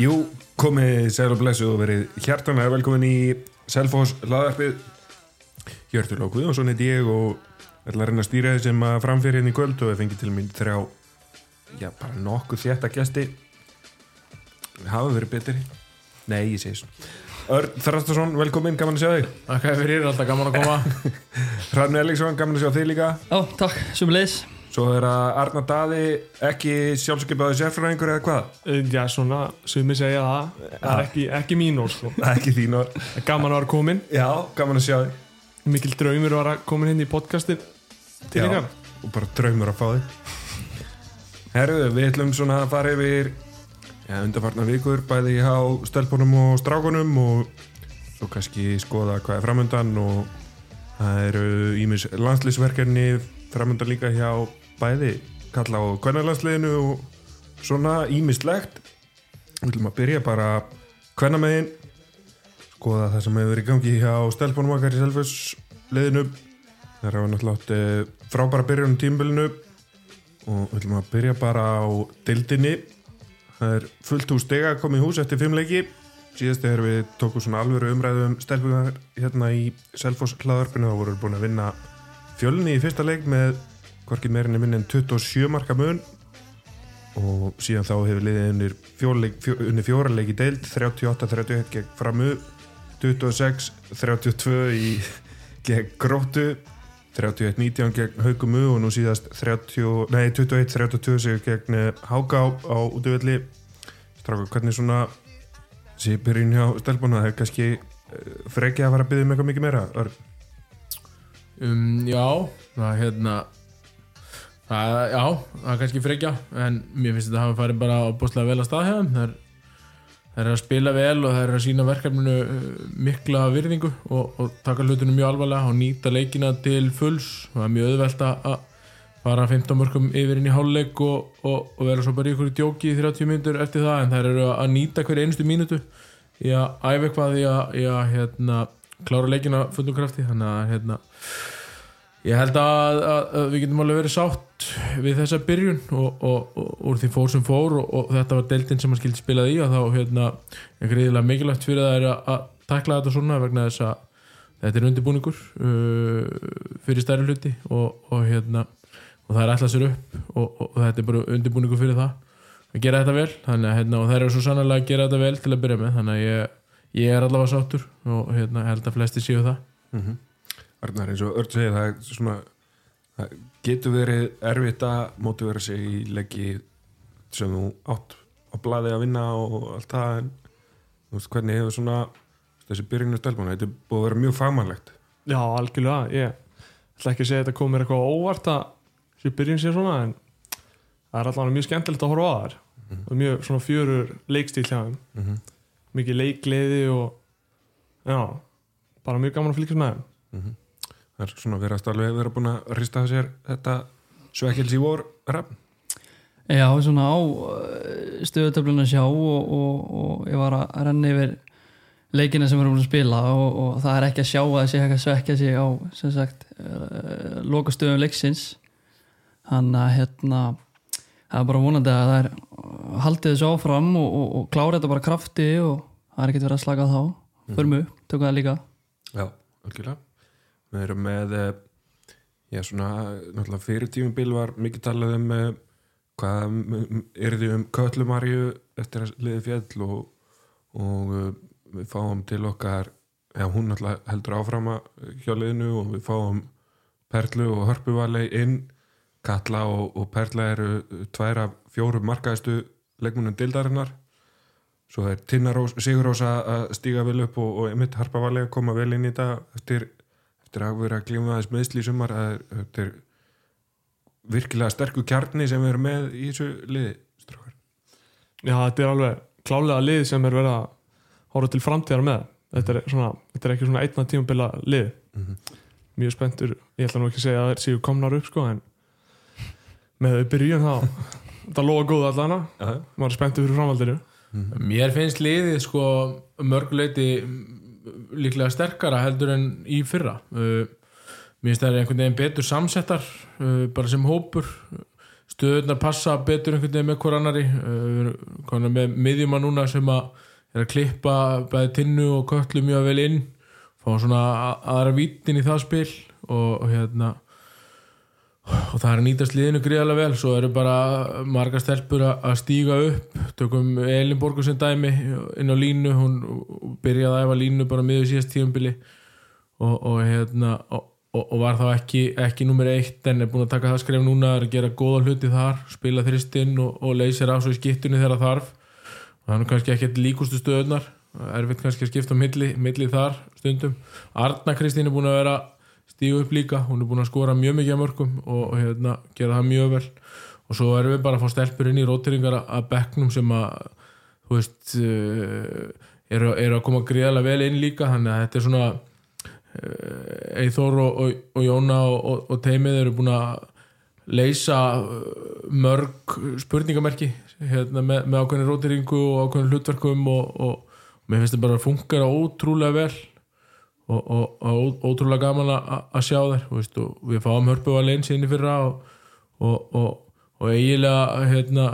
Jú, komið sæl og blessu og verið hjartanlega velkomin í Selfoss laðarpið Hjörtur Lók Guðjónsson heit ég og ætla að reyna að stýra þessum að framfyrir hérna í kvöld og ég fengi til mín þrjá já, bara nokkuð þétta gæsti hafa verið betri? Nei, ég segi svo Örn Þrastarsson, velkomin, gaman að sjá þig. Takk fyrir, alltaf gaman að koma. Hrafn Elíksson, gaman að sjá þig líka. Já, takk, sumulegis Svo er að Arna Daði ekki sjálfsökipaði sérfræðingur eða hvað? Eh, Já, svona, sumi segja það. Það er ekki, ekki mín orð, sko. Ekki þín orð. Gaman að vera komin Já, gaman að sjá þig. Mikil draumur að vera komin inn í podcastin Til Já, ykkar. og bara draumur að fá þig. Herðu, við ætlum svona að fara yfir ja, undarfarnar vikur bæði á stelpunum og strákunum og svo kannski skoða hvað er framöndan og það eru ímis landslýsverkefni framöndan líka hjá bæði kalla á kvennarlandsliðinu og svona ímislegt við ætlum að byrja bara kvennamegin skoða það sem hefur verið í gangi hjá stelpunum okkar í selfusliðinu Það er náttúrulega átt eh, frábæra byrjun á tímbilinu og við ætlum að byrja bara á dildinni. Það er fullt hús stega að koma í hús eftir fimm leiki. Síðast þegar við tókum svona alvöru umræðu um stelpunar hérna í Selfoss hlaðarpinu þá voru við búin að vinna fjölni í fyrsta leik með hvorki meirinni minn en 27 marka mun. Og síðan þá hefur liðið unir, fjórleik, fjó, unir fjóra deild 38-31 gegn framu 26-32 í gegn gróttu 31-19 gegn Haukumu og nú síðast 30, nei, 21-32 sig gegn Háká á útvöldi Stráka, hvernig svona sé byrjun hjá stelpuna það er kannski frekja að fara að byggja um eitthvað mikið meira um, Já, það er hérna það, Já, það er kannski frekja En mér finnst þetta að hafa farið bara bústlega vel að stað hjá þeim. Það Það er að spila vel og það er að sína verkefninu uh, mikla virðingu og, og taka hlutinu mjög alvarlega og nýta leikina til fulls. Og það er mjög auðvelt að fara 15 mörgum yfir inn í háluleik og, og, og vera svo bara í ykkur djóki í 30 mínútur eftir það en það eru að nýta hverju einustu mínútu í að æfa eitthvað í að, í að hérna, klára leikina fullum krafti. Þannig að hérna, ég held að, að, að við getum alveg verið sátt við þessa byrjun og, og, og, og úr því fór sem fór og þetta var deildin sem hann skildi spilað í og þá hérna, er greiðilega mikilvægt fyrir það að, að takla þetta svona vegna þess að þetta er undirbúningur uh, fyrir stærri hluti og hérna og það er alltaf sér upp og þetta er bara undirbúningur fyrir það að gera þetta vel þannig hérna, og það er svo sannlega að gera þetta vel til að byrja með þannig að ég, ég er allavega sáttur og hérna, held að flesti séu það Mm -hmm. Arnar, eins og Örn segir það, svona, það getur verið erfitt að mótivera sig í leggi sem þú átt á blaði að vinna og allt það en þú veist hvernig hefur svona þessi byrjunu stelpuna, þetta er búið að vera mjög fagmannlegt Já, algjörlega, ég ætla ekki að segja að þetta komir eitthvað óvart að þessi byrjun sé svona en það er allavega mjög skemmtilegt að horfa á þar mm -hmm. og mjög svona fjörur leikstíl hjá þeim mm -hmm. mikið leikgleði og já, bara mjög gaman að fylgjast með þeim mm -hmm. Það er svona verið að alveg vera búin að rista sér þetta svekkils í vor rafn. Já, svona á stöðutöflun að sjá og, og, og ég var að renna yfir leikina sem við erum að spila og, og það er ekki að sjá að þessi ekki að svekja sig á sem sagt uh, lokastöðum leiksins. Þannig að hérna það er bara vonandi að það er haldið þessu áfram og klára þetta bara krafti og það er ekkert verið að slaka þá. Fyrir mjög, tökum það líka. Já, algjörlega við erum með já svona, náttúrulega fyrir tímum bil var mikið talað um hvað er því um köllumarju eftir að liði fjall og, og við fáum til okkar já hún náttúrulega heldur áframa hjá liðinu og við fáum Perlu og Hörpuvali inn. Katla og, og Perla eru tværa fjórum markaðistu leikmunum dildarinnar svo er Tinnarós, Sigurósa að stíga vel upp og, og einmitt Harpavali að koma vel inn í þetta eftir, eftir að vera að glíma aðeins meðsli í sumar þetta er virkilega sterkur kjarni sem erum með í þessu liði strákar. Já, þetta er alveg klálega lið sem er verið að hóra til framtíðar með þetta er, svona, þetta er ekki svona einna tímabila lið mm -hmm. mjög spenntur ég ætla nú ekki að segja að það er síðu komnar upp sko, en með þau byrjun þá það loða góða allana maður er spenntur fyrir framhaldinu mm -hmm. Mér finnst liðið sko mörguleiti líklega sterkara heldur en í fyrra. Uh, mér finnst það er einhvern veginn betur samsettar uh, bara sem hópur. Stöðurnar passa betur einhvern veginn með hver annari uh, með miðjuma núna sem að er að klippa bæði tinnu og köllu mjög vel inn. Fá svona aðra vítin í það spil og, og hérna og það er að nýtast liðinu gríðarlega vel. Svo eru bara margar stelpur að stíga upp. Tökum Elinborgu sem dæmi inn á línu. Hún byrjaði að æfa línu bara miður síðast tíumbili og, og hérna og, og, var þá ekki, ekki nummer eitt en er búin að taka það skref núna að gera góða hluti þar, spila þristinn og, leysir af svo í skiptunni þegar þarf. Og nú kannski ekki líkustu stöðunar erfitt kannski að skipta milli, milli þar stundum. Arna Kristín er búin að vera stígu upp líka, hún er búin að skora mjög mikið mörgum og, hérna, gera það mjög vel. Og svo erum við bara að fá stelpur inn í róteringar að bekknum sem að þú veist uh, eru, eru að koma gríðarlega vel inn líka þannig að þetta er svona Eithor og, og, og Jóna og, og, teimið eru búin að leysa uh, mörg spurningamerki hérna, með, með ákveðin róteringu og ákveðin hlutverkum og, mér finnst þetta bara að fungera ótrúlega vel og, og, og ótrúlega gaman að sjá þær veist, við fáum hörpu að leins inn í fyrra og, og, og, og eiginlega hérna,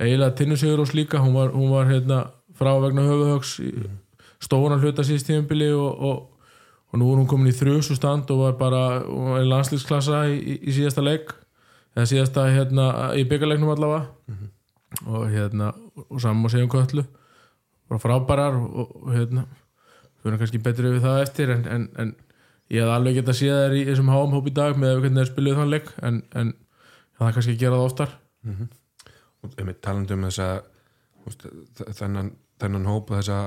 eiginlega tinnusigur og slíka hún var, hún var hérna, frá vegna höfuhögs mm. stóran hluta síðst tíðumbili og, og, og nú er hún komin í þrjusu stand og var bara í landslíksklassa í, í, síðasta leik eða síðasta hérna, í byggarleiknum allavega og hérna og saman og segjum köllu bara frábærar og, og hérna við erum kannski betri við það eftir en, en, en ég hef alveg gett að sé þær í þessum háum hóp í dag með hvernig þeir spiluðu þann leik en, en það er kannski að gera það oftar. Og einmitt talandi um þessa úst, þennan, þennan hóp þessa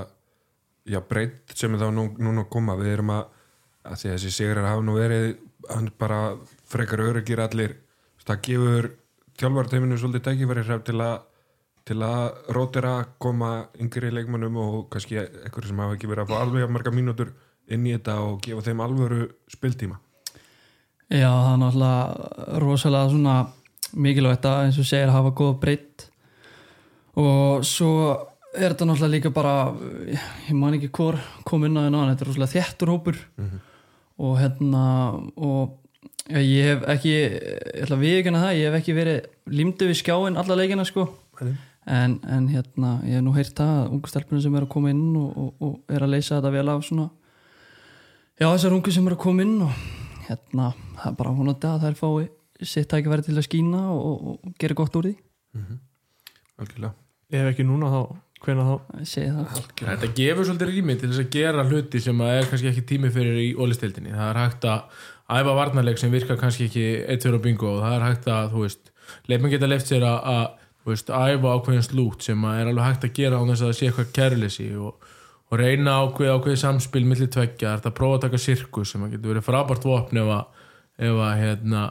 já, breytt sem er þá nú, núna að koma. Við erum að, að að þessi sigrar hafa nú verið hann bara frekar öryggir allir. Það gefur þjálfarteiminu svolítið tækifæri href til að til að rótira koma yngri leikmannum og kannski ekkur sem hafa ekki verið að fá alveg marga mínútur inn í þetta og gefa þeim alvöru spiltíma. Já, það er náttúrulega rosalega svona mikilvægt að eins og segir hafa góða breytt og svo er þetta náttúrulega líka bara ég man ekki hvor kom inn á þennan þetta er rosalega þéttur hópur. Og hérna og já, ég hef ekki ég ætla að viðkynna það, ég hef ekki verið límdu við skjáin alla leikina sko en, en hérna, ég hef nú heyrt það að ungu stelpunum sem er að koma inn og, og, og er að leysa þetta vel af svona já, þessar ungu sem er að koma inn og hérna, það er bara vonandi að þær fái sitt tækifæri til að skína og, og, og gera gott úr því. Algjörlega. Ef ekki núna þá, hvena þá? Það. Þetta gefur svolítið rými til þess að gera hluti sem að er kannski ekki tími fyrir í ólistildinni. Það er hægt að æfa varnarleik sem virkar kannski ekki eitt fyrir bingo og það er hægt að, þú veist, leifmenn geta leift sér að, að veist, æfa ákveðin slút sem að er alveg hægt að gera á þess að það sé eitthvað kærleysi og, og reyna ákveð ákveði samspil millir tveggja, er að prófa að taka sirkus sem að getur verið frábært vopn ef að, ef að hérna,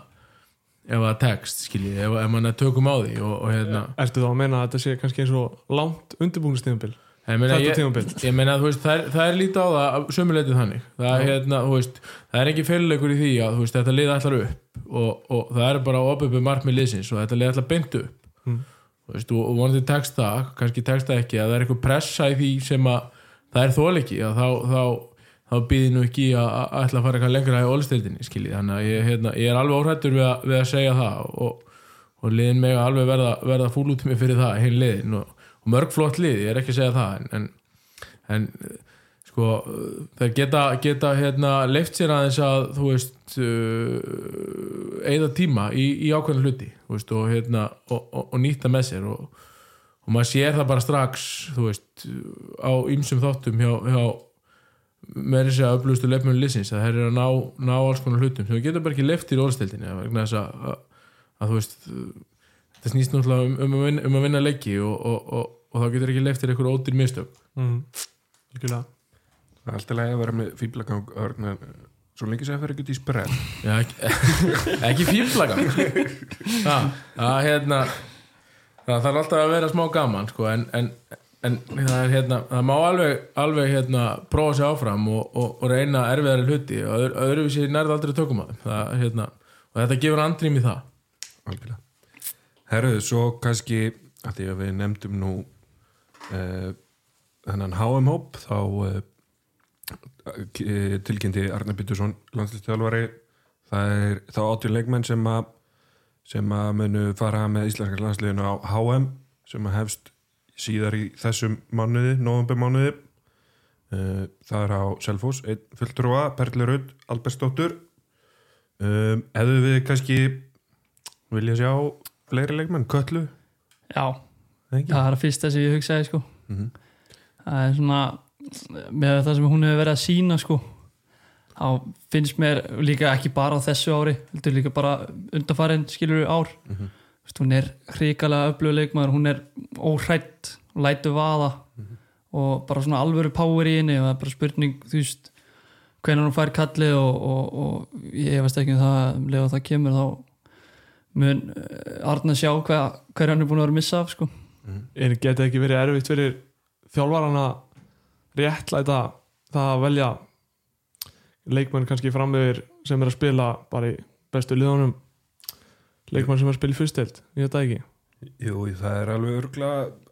ef að text, skiljið, ef, ef mann er tökum á því og, og hérna. Ertu þá að menna að þetta sé kannski eins og langt undirbúinustíðumbil Ég meina, Þetta ég, ég meina veist, það, það er lítið á það sömuleitið þannig. Það hérna, veist, það er ekki fyrirleikur í því að veist, þetta lið ætlar upp og, og það er bara opið markmið liðsins og þetta lið ætlar beint upp. Mm. Veist, og, vonandi tekst það kannski tekst það ekki, að það er eitthvað pressa í því sem að það er þóliki að þá, þá, þá býði nú ekki að, ætla að fara eitthvað lengra í ólistildinni þannig að ég, hérna, ég er alveg óhrættur við, við að segja það og, og liðin meg alveg verða, verða fúl út með fyrir það, heil liðin. Og, og mörg flott lið, ég er ekki að segja það en, en, en sko, þeir geta, geta hérna, leift sér aðeins að þú veist uh, eigða tíma í, í ákveðin hluti þú veist, og, hérna, og, og, og nýtta með sér og, maður sér það bara strax þú veist, á ýmsum þáttum hjá, hjá með þessi að upplústu leifmjölu liðsins að þeir eru að ná, ná alls konar hlutum við getum bara ekki leiftir í orðstildinni þess að, að, þú veist þetta snýst náttúrulega um, um, um að vinna leiki og, þá getur ekki leiftir einhver ódýr mistök mm. Algjörlega. Það er alltaf lægi að vera með fýblagang svo lengi sem það fer ekki út í sprell ekki, ekki fíflaga það, hérna, þarf alltaf að vera smá gaman sko, en, en, en það, er, hérna, það má alveg, alveg hérna, prófa sig áfram og, og, og reyna erfiðari hluti. Og öðru, öðruvísi nærða aldrei tökum að þeim. Það, hérna, og þetta gefur andrým í það. Algjörlega. Herruðu, svo kannski að því að við nefndum nú uh, þennan HM hóp þá uh, tilkynnti Arne það er þá átjón leikmenn sem að sem að munu fara með íslenska landsliðinu á HM sem að hefst síðar í þessum mánuði, november mánuði uh, það er á Selfoss einn fulltrúa, Perli Raud Albersdóttur um, eða við kannski vilja sjá fleiri leikmenn, Köllu Já, það er að fyrsta sem ég hugsaði sko. Mhm. það er svona með það sem hún hefur verið að sína sko þá finnst mér líka ekki bara á þessu ári heldur líka bara undarfærin skilur við ár. Mhm. Vist, hún er hrikalega öflug leikmaður hún er óhrætt og lætur vaða og bara svona alvöru power í henni og það er bara spurning þú veist hvernig hún fær kallið og, og, og ég veist ekki um það um og það kemur þá mun eh, Arna sjá hver, hver hann er búin að vera að missa af sko. En geti ekki verið erfitt fyrir þjálfaran að réttlæta það að velja leikmann kannski framöður sem er að spila bara í bestu liðunum. Leikmann sem er að spila í fyrstild ég veit það ekki, Jú, það er alveg örgla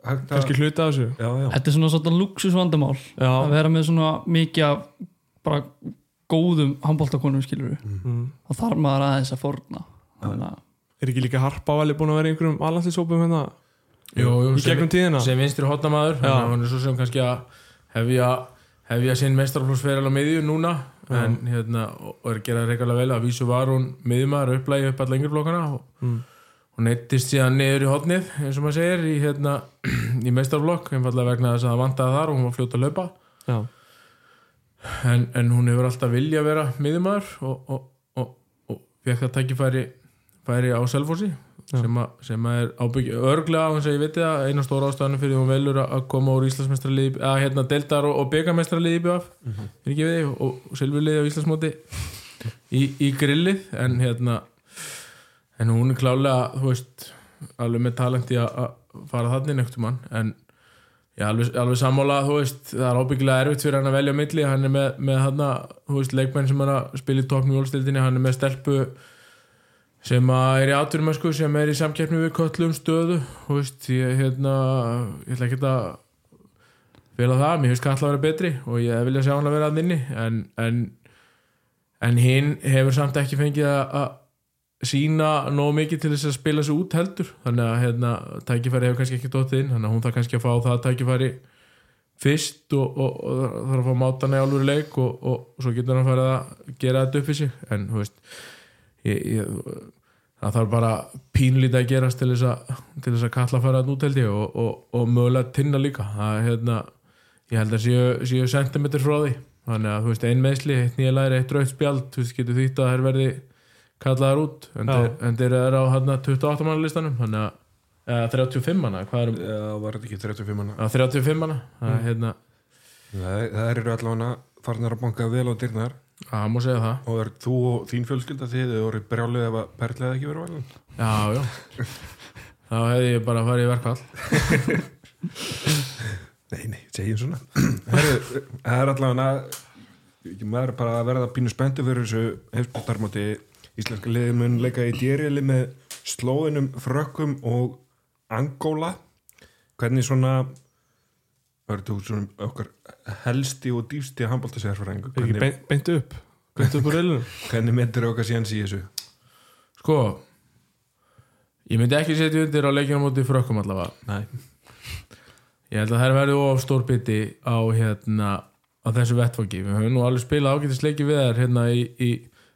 hægt að kannski hluta af þessu. Já, já, Þetta er svona svona luxusvandamál að já, vera með svona mikið af bara góðum handbóltakonum skilur við mm. þá þarf maður aðeins að forna að er ekki líka harpavali búin að vera í einhverjum allanslýsópum hérna? Jú, jú, í gegnum tíðina? sem vinstri hotnamaður hann er svo sem kannski að hefja hefja sinn mestrarflósferðal á miðju núna Já. en hérna og er að gera reikalega vel að vísu var hún miðjumæður upplægi upp allar yngreflokkana og mm. hún neittist síðan niður í hotnið eins og maður segir í, hérna, í mestrarflokk einfallega vegna þess að það vantaði þar og hún var fljótt að laupa já, en, en hún hefur alltaf vilja að vera miðjumæður og, og, og, og fekk það tækifæri færi á Selfossi Já. Sem, að, sem að er ábyggja örglega á þess að ég veit það eina stóra ástæðan fyrir hún velur að að koma úr Íslandsmestraliði að hérna deltar og, og byggamestraliði í BF Mhm. er ekki við og, Silfurliði á Íslandsmóti í, í grillið en hérna en hún er klálega þú veist alveg með talenti að að fara þannig nefntum mann en ég er alveg, alveg sammála þú veist það er ábyggilega erfitt fyrir hann að velja milli hann er með, með hann þú veist leikmenn sem er að spila í toppnum jólstildinni hann er með stelpu sem að er í atvinnumösku sem er í samkeppni við köllum stöðu þú veist ég hérna ég ætla ekki að fela það, mér finnst Katla að vera betri og ég vilja sjá hann að vera að inni en, en, en hinn hefur samt ekki fengið að að sína nóg mikið til þess að spila sig út heldur. Þannig að hérna, tækifæri hefur kannski ekki dóttið inn þannig að hún þarf kannski að fá það tækifæri fyrst og, og, og þarf að fá mátana í alvöru leik og, og, og svo getur hann farið að gera þetta upp í sig. En þú veist það þarf bara pínlítið að gerast til þess að, til þess að kalla að fara að út held ég og, og, og mögulega tinna líka. Það er hérna ég held að séu, sentimeter frá því. Þannig að þú veist ein meðsli, eitt nýja læri, eitt rautt spjald þú veist getur þýtt að þær verði kallaðar út. En þeir, eru á hérna 28 manna listanum þannig að eða 35 manna, hvað er Já, var þetta ekki 35 manna? Að 35 manna. Það er hérna, Það, það eru allavega farnar að banka vel á dyrnar það má segja það. Og er þú og þín fjölskylda þið þið voru brjálið ef að perlið ekki verið valin já, já. Þá hefði ég bara farið í verkvall Nei, nei, segjum svona. Herru, það er allavega maður er bara að verða pínu spenntu fyrir þessu hefsbúttarmóti íslenska liðin mun leika í dýrjali með slóinum, frökkum og angóla. Hvernig svona verður þú svona okkar helsti og dýfsti er hvernig, beint, beint upp beint upp úr reilunum hvernig myndir okkar síðan í þessu? Sko ég myndi ekki setja undir á leikina móti frökkum allavega. Nei, Ég held að það verði of stór biti á, hérna, á þessu vettfangi. Við höfum nú alveg spilað ágætisleiki við þær hérna í, í,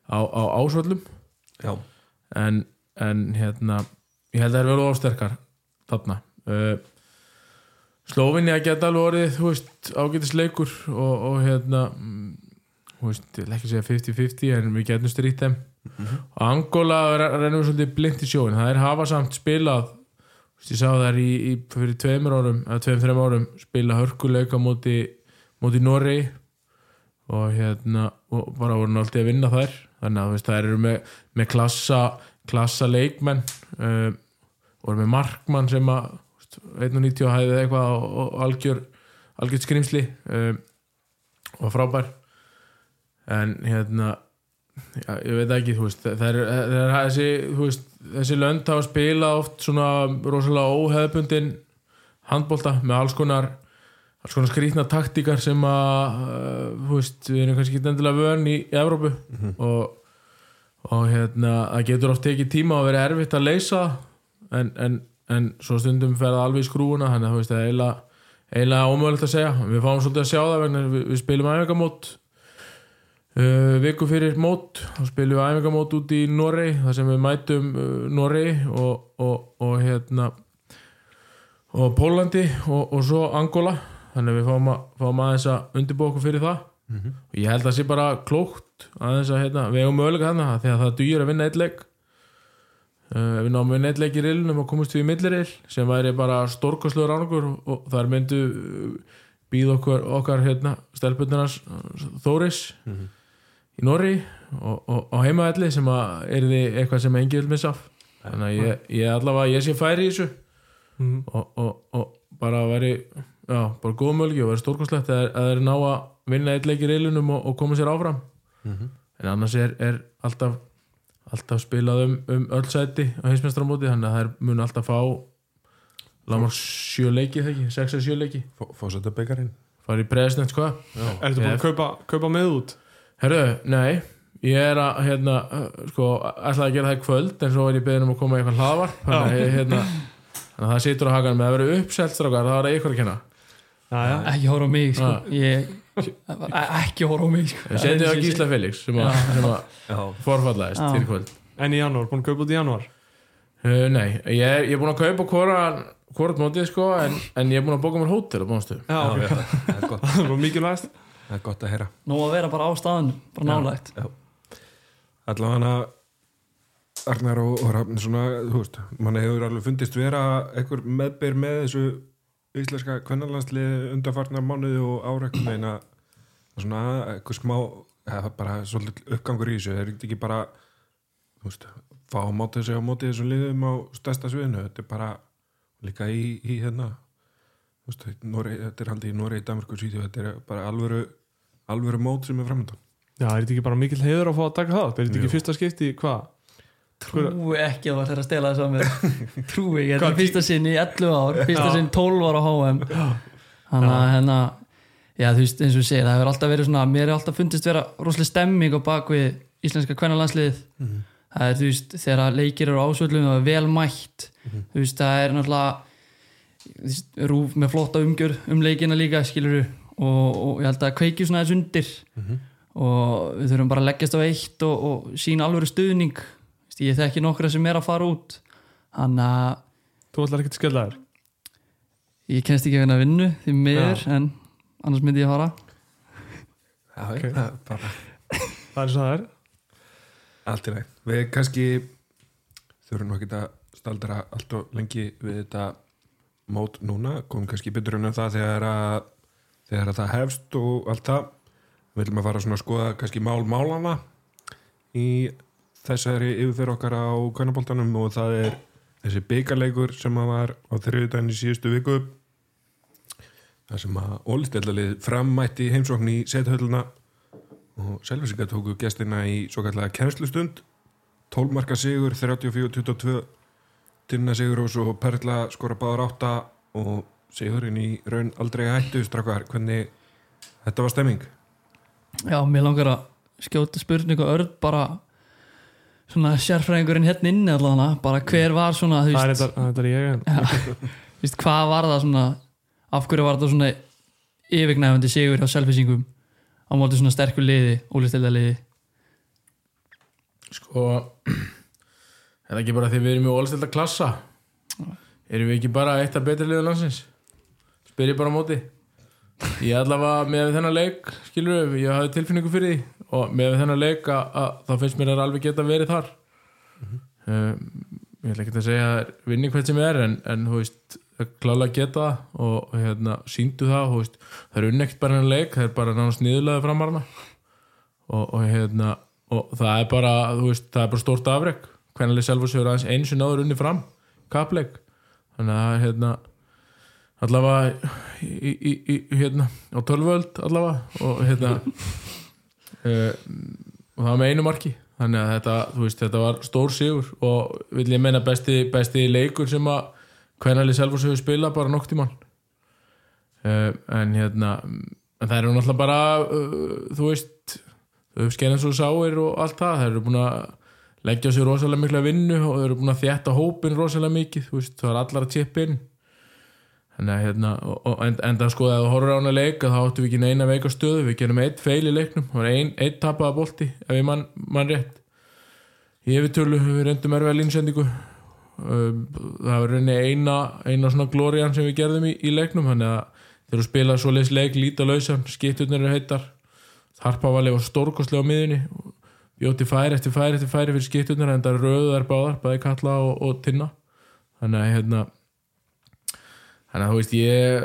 á, á ásvöllum. Já, en, en hérna, ég held að það verði of sterkar þarna. Uh, Slóvinni að geta alveg orðið, þú veist, ágætisleikur og, og hérna, mm, þú veist, ég vil ekki segja 50-50 en við getum strýtt þeim. Og Angola re- rennur svolítið blind í sjóin. Það er hafa samt spilað Þú veist, ég sá þær í, í fyrir tveimur árum eða tveim, þreim árum spila hörkuleika móti, móti Norri og hérna og bara voru náttúrulega að vinna þær þannig að þú veist, þær eru með, með klassa klassa leikmenn uh, voru með markmann sem að 1.90 og hæði eitthvað og, og algjör, algjör skrimsli uh, og frábær. En hérna já, ég veit ekki, þú veist það er, það er þessi, veist þessi lönd hafa spilað oft svona rosalega óheðbundin handbolta með alls konar alls konar skrýtna taktíkar sem að uh, þú veist, við erum kannski ekki endilega vön í, Evrópu. Og, og hérna það getur oft tekið tíma að vera erfitt að leysa en, en, en svo stundum fer það alveg í skrúuna þannig að það er eiginlega, eiginlega ómögulegt að segja. Við fáum svolítið að sjá það vegna við, við spilum æfingamót uh, viku fyrir mót. Þá spilum við æfingamót út í Norei þar sem við mætum uh, Norei og, og, og hérna og Pólandi og, og svo Angola þannig að við fáum, að, fáum aðeins að undirbúa okkur fyrir það. Og ég held að það sé bara klókt aðeins að hérna, við eigum möguleika því að það dugir að vinna eitt leik uh, við eitt leik í rilnum og komumst við í millirill sem væri bara stórkosluður árangur og, þar myndu uh, býð okkur, okkar hérna, stelpunarnas Þóris í Norri og, og, og heimavelli sem er því eitthvað sem engi vil missa af. Þannig að ég, ég allavega, ég sé færi í þessu Mhm. og, og, og bara væri já, bara góð mölgi og væri stórkostlegt að, að þeir ná að vinna eitt leik í reilunum og, koma sér áfram. En annars er, er alltaf alltaf spilað um, um öll sæti á heimsmeistramóti þannig að þær mun alltaf fá lámar sjö leiki þegar ekki, sex eða sjö leiki. Fósetta byggarinn fara í president sko Ertu búin að kaupa, kaupa með út? herru, nei. Ég er að hérna, sko ætlaði að gera það í kvöld en svo er ég beðin um að koma í eitthvað hlaðvar þannig að hérna þannig að það situr á hakanum. Með að vera uppselt strákar, það var það ykkur að kenna. Já, já. ekki horfa á mig sko. Ég, ekki horfa á mig sko. Ég sendi það á Gísla Felix sem að, að forfallaðist fyrir kvöld. En í janúar, búin að kaupa út í janúar? Uh, Nei, ég er, ég er búin að kaupa hvort mótið sko en, en ég er búin að bóka mér hótel á já, það er var mikilvægast. Það er gott að heyra. Nú að vera bara á staðan bara nálægt. Allavega Arnar og, og Rafn svona, þú veist, mann hefur alveg fundist vera einhver meðbyr með þessu íslenska kvennarlandslið undarfarnar mánuði og áreiknum en að svona eitthvað smá eða bara svolítið uppgangur í þessu. Er þetta ekki bara þú veist, fá máta sig á móti þessum liðum á stærsta sviðinu, þetta er bara líka í, í hérna þú veist, Norei, þetta er haldið í Norei, Danmarku, Svíþjóð, þetta er bara alvöru alvöru mót sem er framöndan Já, er þetta ekki bara mikill heiður að fá að taka það? Er þetta Jú. ekki fyrsta skipti, hvað? trúi ekki að það ætlar að stela þessu að mér. Trúi ekki, þetta er fyrsta sinn í 11 ár fyrsta sinn 12 ára á HM þannig að hérna já þú veist eins og segir, það hefur alltaf verið svona mér er alltaf fundist vera rosalega stemming á bakvið íslenska kvennarlandsliðið það er þú veist, þegar leikir eru ásvöldum það er vel mætt. Þú veist, það er náttúrulega veist, rúf með flotta umgjör um leikina líka, skilur og, og ég held að kveiki svona þess undir. Og við þurfum bara að leggjast á eitt og, og sína alvöru stuðning. Veist, ég þekki nokkra sem er að fara út. Þannig að Þú ætlar ekki skella þér? Ég kennst ekki að vinna vinnu því miður, en annars myndi ég fara. Já, okay. það er bara. Það er svo það er. Allt í læg Við kannski þurfum ekki að staldra allt og lengi við þetta mót núna, komum kannski betur um það þegar að, þegar að það hefst og allt það. Við viljum að fara svona að skoða kannski mál málana í þessari yfirferð okkar á kvennaboltanum og það er þessi byggarleikur sem að var á þriðudaginn í síðustu viku það sem að ólistjallalið frammætti heimsókn í sethölluna og Selvisingar tóku gestina í svo kallega kennslustund 12 marka sigur, 34-22 Tinna sigur og svo Perla skora báðar átta og sigurinn í raun aldrei hættu. Strakkar, hvernig þetta var stemming? Já, mér langar að skjóta spurningu Örd bara svona sérfræðingurinn hérna inni allavega bara hver var svona þú Það er veist, þetta, þetta er ég en þú veist, hvað var það svona af hverju var það svona yfirgnæfandi sigur hjá selfisingum á móti svona sterkur liði, ólistælda liði? Sko er það ekki bara því við erum í ólstilda klassa? Erum við ekki bara eitt af betri liður landsins? Spyr ég bara á móti. Ég allavega með þennan leik skilur við, ég hafði tilfinningu fyrir því og með þennan leik að, að þá finnst mér að alveg geta verið þar. Um, ég ætla ekki að segja að vinni hvert sem er en, en þú veist klálega geta og, og hérna, síndu það veist, það er unnekt bara hennar leik það er bara náttúrulega sniðulega framarna og, og hérna og það er bara, veist, það er bara stórt afrek. Hvernig Selfoss hefur aðeins eins og náður unni fram kapleik þannig að hérna allavega í, í, í, hérna á tölvöld allavega og hérna uh, og það var með einu marki. Þannig að þetta, veist, þetta var stór sigur og vil ég meina besti, besti leikur sem að hvernig Selfoss hefur spilað bara nokk tímann. Uh, en hérna en það eru náttúrulega bara uh, þú veist þau skeina svo sáir og allt það þeir eru búin að leggja sér rosalega mikla vinnu og þau eru búin að þjætta hópin rosalega mikið veist, það er allar að chippa inn. Að hérna og, og, en, en það sko að þú horfur á hana leik að þá áttum við ekki neina veika stöðu við gerum eitt feil í leiknum það var ein, eitt tapaða bolti ef ég mann man rétt. Í yfirtölu við reyndum erfið línsendingu það var reyni eina eina svona glórian sem við gerðum í, í leiknum þannig að þegar þú spila svo leis leik líta lausan, skipturnar eru heitar. Harpavali var stórkostlega á miðunni bjóti færi eftir færi eftir færi fyrir skipturnar en það þær báðar bæði kalla og, og tinna. Þannig að hérna þannig að þú veist ég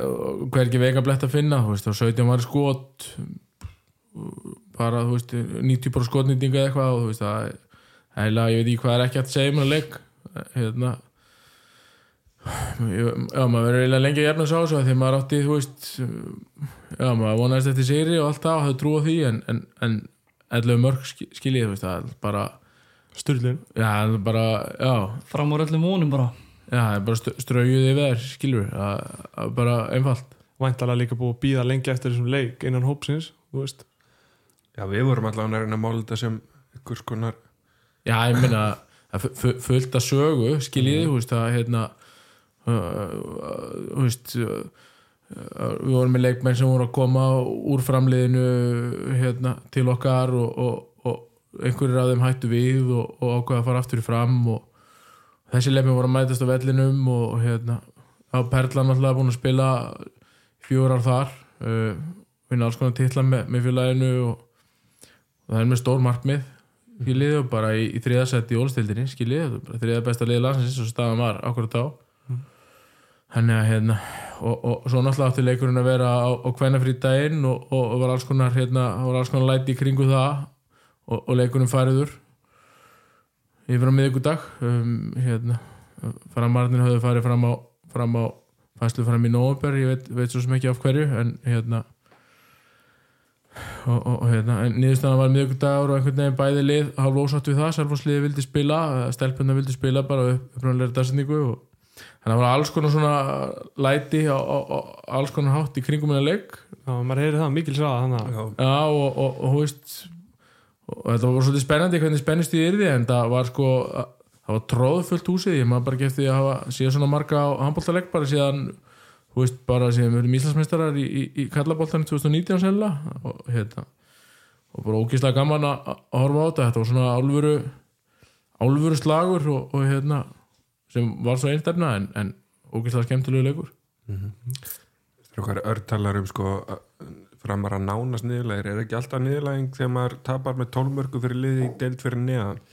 hver ekki veika blett að finna þú veist þá 17 var skot bara þú veist 90 bara skotnýtinga eða eitthvað og þú veist það heila ég veit ekki hvað er ekki að segja um að leik hérna já maður verður eiginlega lengi að jæfna svo á þessu því maður átti þú veist já maður vonaðist eftir sigri og allt það og það trú á því en, en, en ellu mörg skiljið þú veist það er bara Sturlin já það er bara já. Fram úr öllum vonum bara. Já það er bara straujuð yfir þær skiljur það er bara einfalt. Væntalega líka búið að býða lengi eftir þessum leik innan hópsins Þú veist. Já, við vorum allavega að reyna að mála þetta sem ykkur skonar já ég fu- fullt að sögu skiljiði þú veist það hérna þú veist við vorum með leikmenn sem voru að koma úr framliðinu hérna, til okkar og, og, og einhverjir af þeim hættu við og, og ákveða að fara aftur í fram og þessi leikmenn voru að mætast á vellinum og hérna á Perlan alltaf búin að spila fjórar þar uh, vinna alls konar titla með, með félaginu og, og það er með stór markmið skiljið og bara í, í þriðasætti í ólstildinni skiljið, þriða besta liði landsins og staðan var akkurat á þannig að hérna og, og svo náttúrulega átti leikurinn að vera á, á kvennafrítaginn og, og, og var alls konar hérna, var alls konar læti í kringu það og, og leikurinn fariður yfir á miðugudag um, hérna framarnir höfðu farið fram á fram á fæslu fram í nóvember ég veit, veit svo sem ekki af hverju en hérna og, og, og hérna, en niðurstaðan var miðugudagur og einhvern veginn bæði lið hálf ósátt við það, Selfossliði vildi spila stelpunna vildi spila bara upprænlega dagsetningu og þannig að það var alls konar svona læti og, og, og alls konar hátt í kringum minna leik. Já, maður heyri það mikil að Já, og, og, og hú veist og þetta var svolítið spennandi hvernig spennist í yrði en það var sko það var tróðfullt húsið, ég maður bara gefti að hafa síðan svona marga á handbóltalegg bara síðan þú veist, bara síðan við erum Íslandsmeistarar í, í, í kallaboltanum 2019 sennilega og hérna og bara ógíslega gaman að horfa á þetta. Þetta var svona álfuru álfuru slagur og, og hérna sem var svo einstefna en, en ógíslega skemmtilegu leikur. Þegar okkar örtalar um sko framar að nánast niðurlegir er ekki alltaf niðurleging þegar maður tapar með tólmörku fyrir liði í deild fyrir neðan?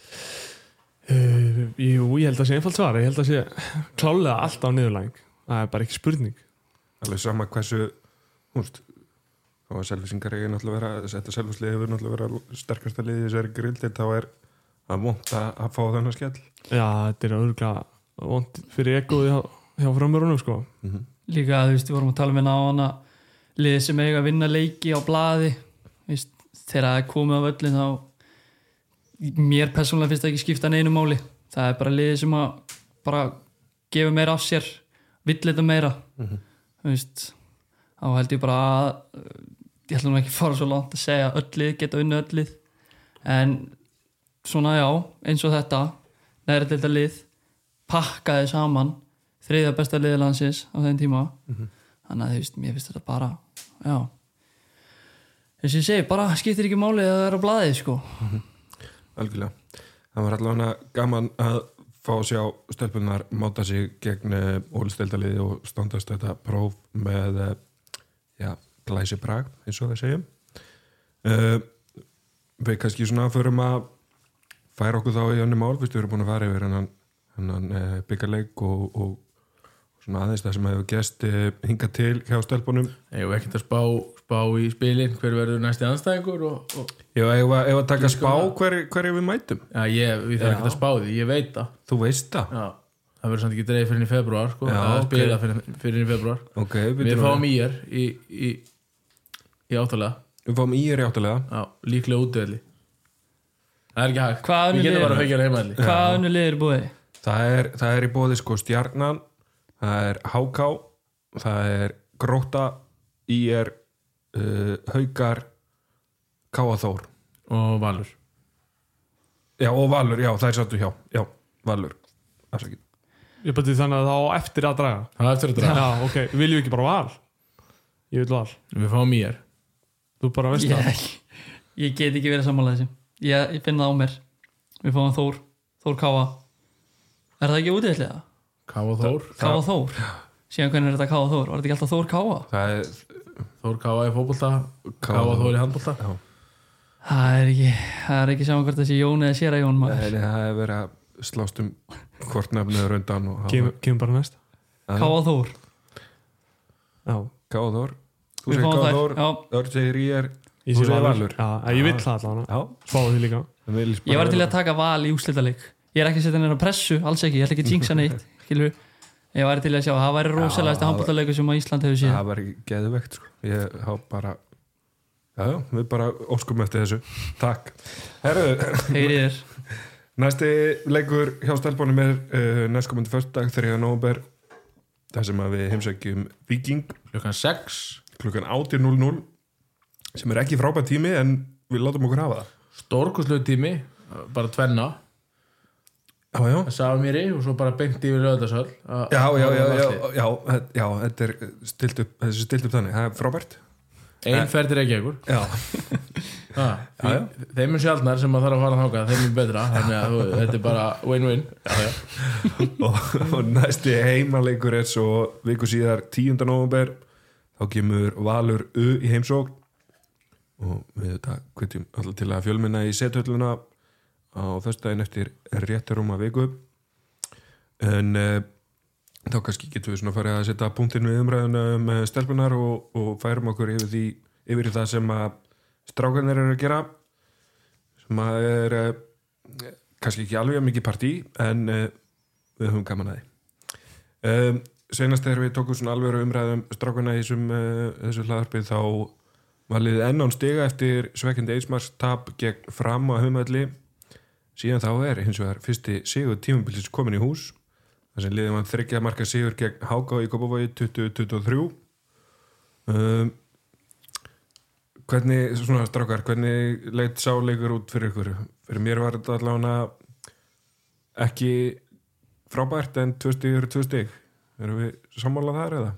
Uh, Jú, ég held að sé einfalt svar. Ég held að sé klálega alltaf niðurlæng Það er bara ekki spurning alveg sama hversu húst og að selvisingar er náttúrulega vera þetta selvisliði hefur náttúrulega vera sterkasta liði í þessari grildi þá er að vont að, fá þennan skell. Já, þetta er örgulega vond fyrir egoði hjá, hjá framörunum sko. Mm líka þú veist, við vorum að tala með náðan að liðið sem eiga að vinna leiki á blaði. Veist, þegar það er komið á völlin þá mér persónulega finnst það ekki skipta neinu máli. Það er bara liðið sem að bara gefa meira af sér vill þetta meira. Mhm. Þú veist þá held ég bara að ég ætla nú ekki að fara svo langt að segja að öll lið geta unni öll lið en svona já, eins og þetta næri til þetta lið pakkaði saman þriðja besta liði landsins á þeim tíma. Þannig að þú veist, mér finnst þetta bara já. Þess að ég segi, bara skiptir ekki máli að það er á blaði sko. Algjörlega. Það var allavega gaman að fá að sjá stelpunar máta sig gegn ólsteldaliði og standast þetta próf með eh, já, glæsi brag eins og við segjum. Uh, við kannski svona förum að færa okkur þá í önni mál við erum búin að fara yfir hennan, hennan uh, byggarleik og, og svona aðeins það sem hefur gest uh, hingað til hjá stelpunum. Ég hef ekkert að spá, spá í spilin hver verður næsti anstæðingur og, og Já, ef að, taka spá hver, hverju við mætum. Já, ég, við þarf ekki að spá því, ég veit það. Þú veist það? Já, það verður samt ekki dreif fyrir í februar sko. Já, það er ok. spila fyrir, fyrir í februar ok, Við fáum við. í er í, í, í áttalega. Við fáum í er í áttalega. Já, líklega útvelli Það er ekki hægt. Við getum bara að fengja það er, það er í bóði sko stjarnan það er háká það er gróta í er uh, haukar káaþór. Og Valur. Já, og Valur, já, þær sattu hjá. Já, Valur. Afsakið Ég beti þannig að það á eftir að draga. Það er eftir að draga. Já, ok, viljum við ekki bara val? Ég vil val, við fáum mér þú bara veist það. Ég, ég get ekki verið sammála þessu. Ég, ég finn það á mér. Við fáum Þór, Þór Káa. Er það ekki útæðlega? Káa Þór. Káa Þór. Síðan hvernig er þetta Káa Þór? var þetta ekki alltaf Þór Káa? það er Þór Káa í fótbolta Káa Þór í handbolta. Já, það er ekki, það er ekki saman hvort þessi Jón eða sér að Jón maður. Nei, það er verið að slást um hvort nefnið rundan og hafa- Kemur kem bara næst. Káa Þór. Já, Káa Þór. Þú segir Káa Þór, Örn segir ég er ég sé valur. Ég vil það allavega. Ég var til að taka val í úslitaleik ég er ekki að setja neina pressu, alls ekki. Ég ætla ekki að jinxa neitt skilur ég var til að sjá, það væri rosalegasti Já, handbóltaleikur sem Ísland hefur séð. Það var ekki geðvegt sko. ég há bara já, já, við bara óskum eftir þessu. Takk. Herru, næsti leikur hjá stelbónum er uh, næstkomandi föstudag 3. november þar sem að við heimsækjum Viking klukkan 6 klukkan 18.00 sem er ekki frábært tími en við látum okkur hafa það. Stórkuslegu tími bara tvenna já, já, að safa mér í og svo bara beint yfir löðarsöll já, já, já, já, já, já þetta er stilt upp, stilt upp þannig. Það er frábært. Einn ferð er ekki ekkur þeim er sjálfnar sem að þarf að fara þáka þeim er betra, þannig að þetta er bara win-win. Og, og næsti heimaleikur er svo viku síðar 10. november þá kemur Valur U í heimsókn. Og við þetta kvitjum alltaf til að fjölminna í sethölluna á föstudaginn eftir réttur um að viku. En uh, þá kannski getum við svona farið að setja punktinn við umræðuna um eh, stelpunar og, og færum okkur yfir, því, yfir það sem að strákanir eru að gera sem að er uh, kannski ekki alveg mikið partí en uh, við höfum gaman að því. Um, senast þegar við tókum svona alveg umræðum strákana í þessu hlaðarpið þá var liðið enn án stiga eftir svekkjandi eismars tap gegn fram á höfumölli síðan þá er hins vegar fyrsti sigur tímabilsins komin í hús þar sem liðið var þryggja marka sigur gegn Háká í Kópavogi 2023 um, hvernig svona strákar, hvernig leitt sáleikur út fyrir ykkur? Fyrir mér var þetta allavega ekki frábært en tvö stig eru tvö stig. Erum við sammálað þar eða?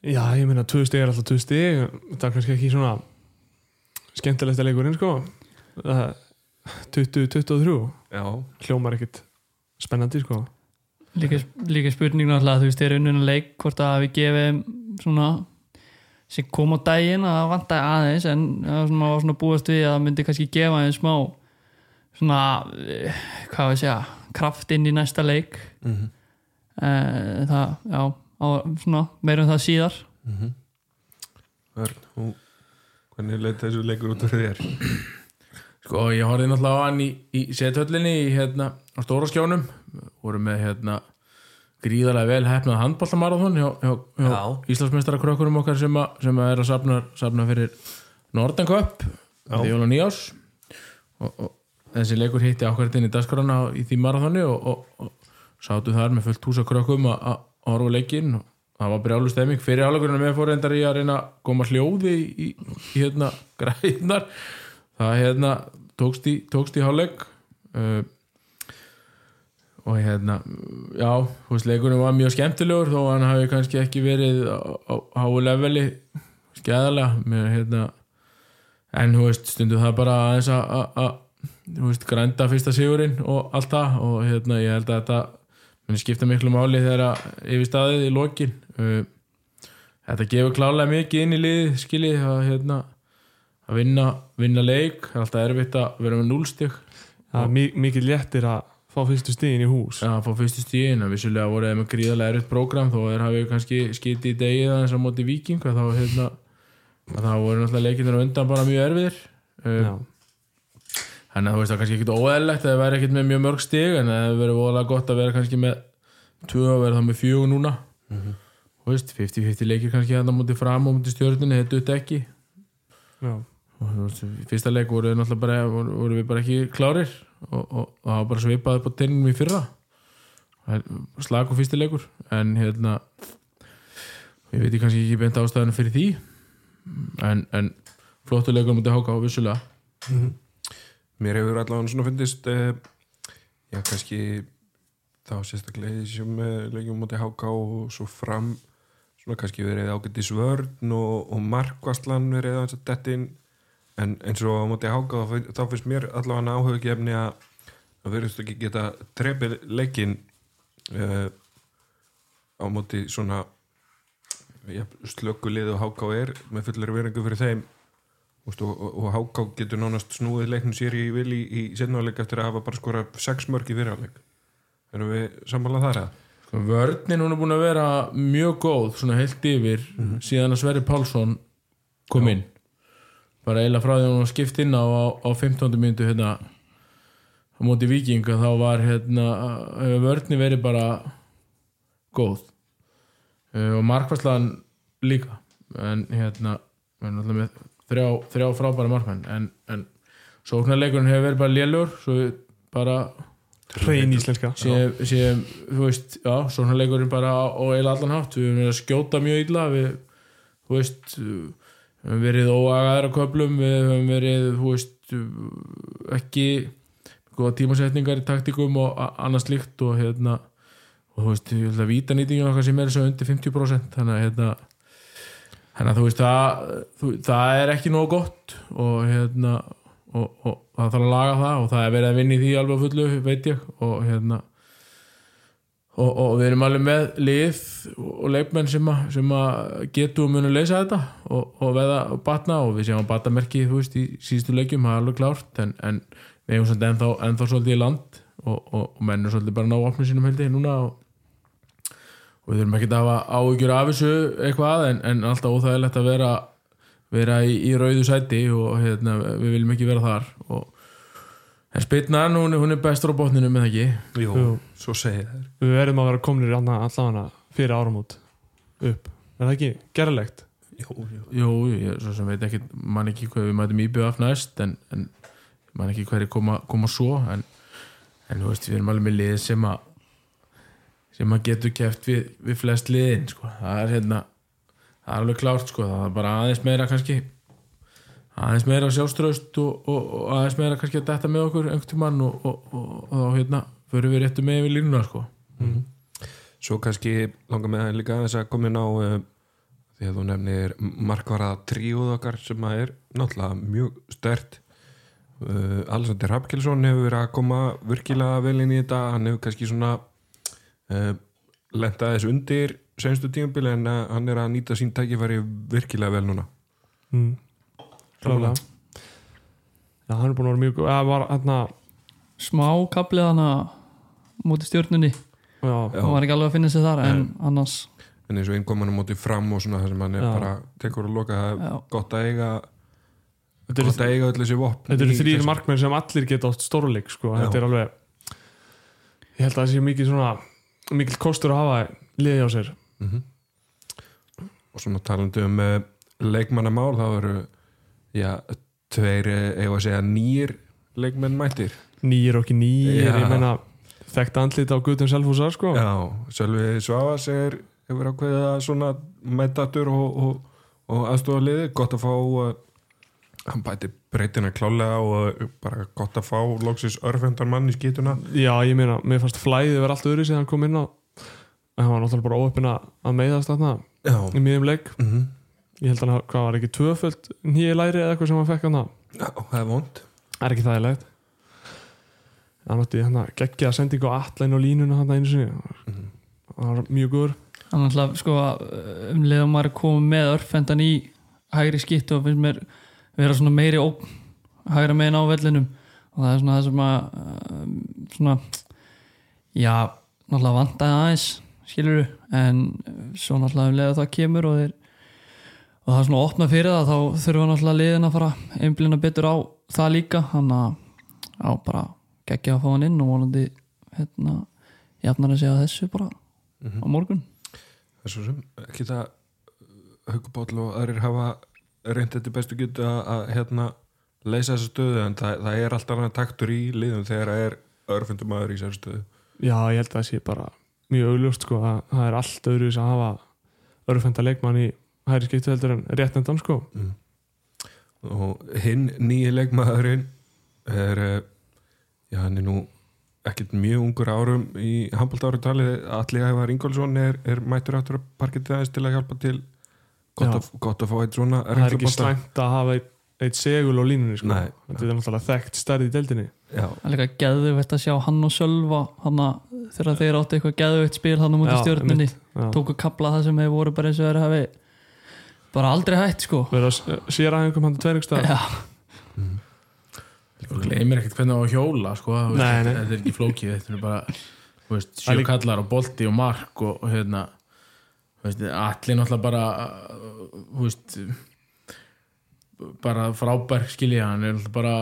Já, ég meina, tvö stig er alltaf tvö stig. Það er kannski ekki svona skemmtilegsta leikurinn, sko. Það 20-23 Já, hljómar ekkit spennandi, sko. Líka, líka spurning náttúrulega þú veist, þeir unnuna leik hvort að við gefum svona sem kom á daginn að það vantaði aðeins en það var svona, var svona búast við að það myndi kannski gefa þeim smá svona, eh, hvað við segja kraft inn í næsta leik. Mm -hmm. eh, það, já á, svona, meirum það síðar. Örn, og hvernig leitt þessu leikur út fyrir þér? Sko, ég horfði náttúrulega á hann í, í sethöllinni í, hérna, á stóra skjónum voru með hérna gríðarlega vel hefnað handbóltamarathon hjá, hjá, hjá Já. Íslandsmeistarakrökkurum okkar sem, a, sem að er að safna, safna fyrir Northern Cup Já. í jól og nýjás og, og þessi leikur hitti ákvært inn í dagskrana í því marathoni og, og, og sátu þar með fullt húsa krökkum að að horfa á leikinn. Og það var brjálu stemming. Fyrir álegurinn með fór reyndar í að reyna að koma hljóði í, í, í hérna græðnar það hérna tókst í, í hálfleik uh, og hérna já, veist, leikurinn var mjög skemmtilegur þó hann hafi kannski ekki verið á, háu leveli skeðalega með hérna en þú veist, stundu það bara aðeins að- þú veist, grænda fyrsta sigurinn og allt það og hérna ég held að þetta muni skipta miklu máli þegar yfir staðið í lokin. Uh, þetta gefur klálega mikið inn í lið skiljið að hérna að vinna, vinna leik það er alltaf erfitt að vera með núlstig. Það er mi- mikið léttir að fá fyrstu stigin í hús. Að fá fyrstu stíðin að vissulega voru þeir með gríðarlega erfitt prógram þó þeir hafi kannski skiti í degið aðeins á móti viking að þá að það voru leikinir á undan bara mjög erfiðir. Uh, þannig að þú veist það er kannski ekkit óæðilegt að það væri ekkit með mjög mörg stig en það verið voðalega gott að vera kannski með tvö að vera það með fjögur núna. Þú veist, 50-50 leikir kannski hérna á móti fram og móti stjórnunni, þetta dutt ekki. Já, og þú veist, í fyrsta leik voru, bara, voru, voru við bara ekki klárir og, og, og það var bara svipað upp á tenningum í fyrra. Slag og fyrsti leikur en hérna ég veit kannski ekki beint ástæðan fyrir því en, en flottu leikur mútið háka á vissulega mér hefur allavega svona fundist uh, já, kannski þá sérstaklega í þessum uh, leikjum mútið háká og svo fram svona kannski verið ágættis vörn og, og markvastlan verið aðeins að dettin en eins og á mútið háká þá, fin- þá finnst mér allavega áhuga gefni að það verðist ekki geta trefið leikin uh, á móti svona ja, slökulið og háká er með fullari veringu fyrir þeim. Og, og, og Háká getur nánast snúið leiknum sér í vil í, í setnáleik eftir að hafa bara skora sex mörg í fyrirháleik erum við sammálað þar að Sko, vörnin hún er búin að vera mjög góð svona heilt yfir síðan að Sverri Pálsson kom inn bara eiginlega frá því að hún var skipt inn á, á, á 15. myndu hérna á móti vikinga þá var hérna hefur vörnin verið bara góð. Uh, og markværslan líka. En hérna erum með þrjá, þrjá frábæra markmenn. En, en sóknarleikurinn hefur verið bara lélur svo bara hrein íslenska sem, sem þú veist, já, svona leikurinn bara á eiginlega allan hátt, við höfum verið að skjóta mjög illa við, þú veist við höfum verið óagaðar á köflum við höfum verið, þú veist ekki góða tímasetningar í taktikum og a- annað slíkt og hérna og þú veist, ég held að vítanýtingin okkar sem er svo undir 50% þannig að hérna þannig að þú veist, það, þú, það er ekki nógu gott og hérna og, og það þarf að laga það og það er verið að vinna í því alveg fullu, veit ég og hérna og, og við erum alveg með lið og leikmenn sem, að, sem að getu og munu leysa þetta og, og veða og batna og við séum að batnamerki þú veist í síðustu leikjum, það er alveg klárt en, en við hefum svolítið ennþá, ennþá svolítið í land og, og, og menn er svolítið bara ná opnum sínum heldi núna og, við þurfum ekki að hafa áhyggjur af þessu eitthvað en, en alltaf óþægilegt að vera vera í, í rauðu sæti og hérna, við viljum ekki vera þar og en spilnan, hún, hún er bestur á botninu með ekki? Jú, Jú. svo segir þær. Við verðum að vera komnir allavega fyrir áramót. Upp, er það ekki gerlegt? Jú, jú. Jú, ég svo sem veit ekki man ekki hvað við mætum íbjöð af næst en, en man ekki hverju koma, koma svo en, en þú veist, við erum alveg með lið sem að sem að getur keft við, við flest liðin sko. það er hérna það er alveg klárt sko, það er bara aðeins meira kannski aðeins meira sjálfströst og, og, og aðeins meira kannski að detta með okkur einhvern tímann og, og, og, og þá hérna förum við réttu með við línuna sko. Svo kannski langar með það líka þess að koma inn á uh, því að þú nefnir markvara tríuð okkar sem að er náttúrulega mjög stert uh, Alexander Hapkelsson hefur verið að koma virkilega vel inn í þetta hann hefur kannski svona uh, lenda þess undir senstu tímabili en hann er að nýta sín tækifæri virkilega vel núna mm. Klálega já, hann er búin að vera mjög góð eða var hérna smá kaplið hana múti stjórnunni já, hann var ekki alveg að finna sig þar en annars en eins og innkoman á móti fram og svona þar sem hann er Já. bara tekur að loka það er já, gott að eiga þetta eru gott að eiga öll þessi vopn Þetta eru í þrýr þessu. markmenn sem allir geta átt stórleik sko. Já. þetta er alveg ég held að það sé mikið svona mikil kostur að hafa liði á sér Mhm. og svona talandi um uh, leikmannamál þá eru já, tveir, eh, eigum að segja nýr leikmenn mættir. Nýjir og ekki nýjir, ég meina þekkt andlit á Guðum Selfúsar sko. já, Sölvi Svavas er hefur ákveðið að svona mættatur og, og, og aðstofa liði gott að fá uh, hann bæti breytina klálega og bara gott að fá loksins örfendan mann í skítuna já, ég meina, mér fannst flæðið verið allt öðru sem hann kom inn á en hann var náttúrulega bara óöppin að meiðast þarna í miðjum leik. Mm ég held að hann, hvað var ekki tvöföld nýja læri eða eitthvað sem hann fekk hann já það er vond það er ekki þægilegt. Hann átti hann geggja sendingu á allæn og línuna hann einu sinni. Mhm. það var mjög góður. Hann alltaf sko um leið og maður komið með örfendan í hægri skitt og finnst mér vera svona meiri ógn hægra megin á vellinum. Og það er svona það sem að um, svona já, náttúrulega vantaði aðeins skilur en svo náttúrulega um leið og það kemur og þeir og það er svona að opna fyrir það þá þurfa náttúrulega liðin að fara einblina betur á það líka. Hann að á bara geggja að fá hann inn og vonandi hérna jafnar að segja þessu bara á morgun. Það er svo sem ekki það Haugubóll og aðrir hafa reynd þetta bestu getu að, að hérna leysa þessa stöðu en það, það er alltaf taktur í liðum þegar það er örfundum aður í þessari stöðu. Já, ég held að það sé bara mjög augljóst sko að það er allt öðru að hafa örfenda leikmann í hæri skiptu heldur en réttendan sko. Mm. og hinn nýji leikmaðurinn er eh, já, hann er nú ekkert mjög ungur árum í handbólt árum talið Alli Ævar Ingólfsson er, er mættur áttur að parketið aðeins til að hjálpa til. Gott, að, gott að fá eitt svona það er ekki slæmt að hafa eitt, eitt segul á línunni sko. Nei. þetta er náttúrulega þekkt stærð í deildinni. Já, Það er líka geðveitt að sjá hann og Sölva að þegar þeir áttu eitthvað geðveitt spil hann á múti Já, stjórninni tóku kapla það sem hefur voru bara eins og þeir hafi bara aldrei hætt sko. Verður að sér aðeingum hann til tveirugstað Já, Þú gleymir ekkert hvernig á að hjóla sko. þú veist, Nei, nei. þetta er ekki flókið þetta er bara þú veist, Það líka- sjökallar og bolti og mark og, og hérna þú veist, allir náttúrulega bara þú veist bara frábær skilja hann er náttúrulega bara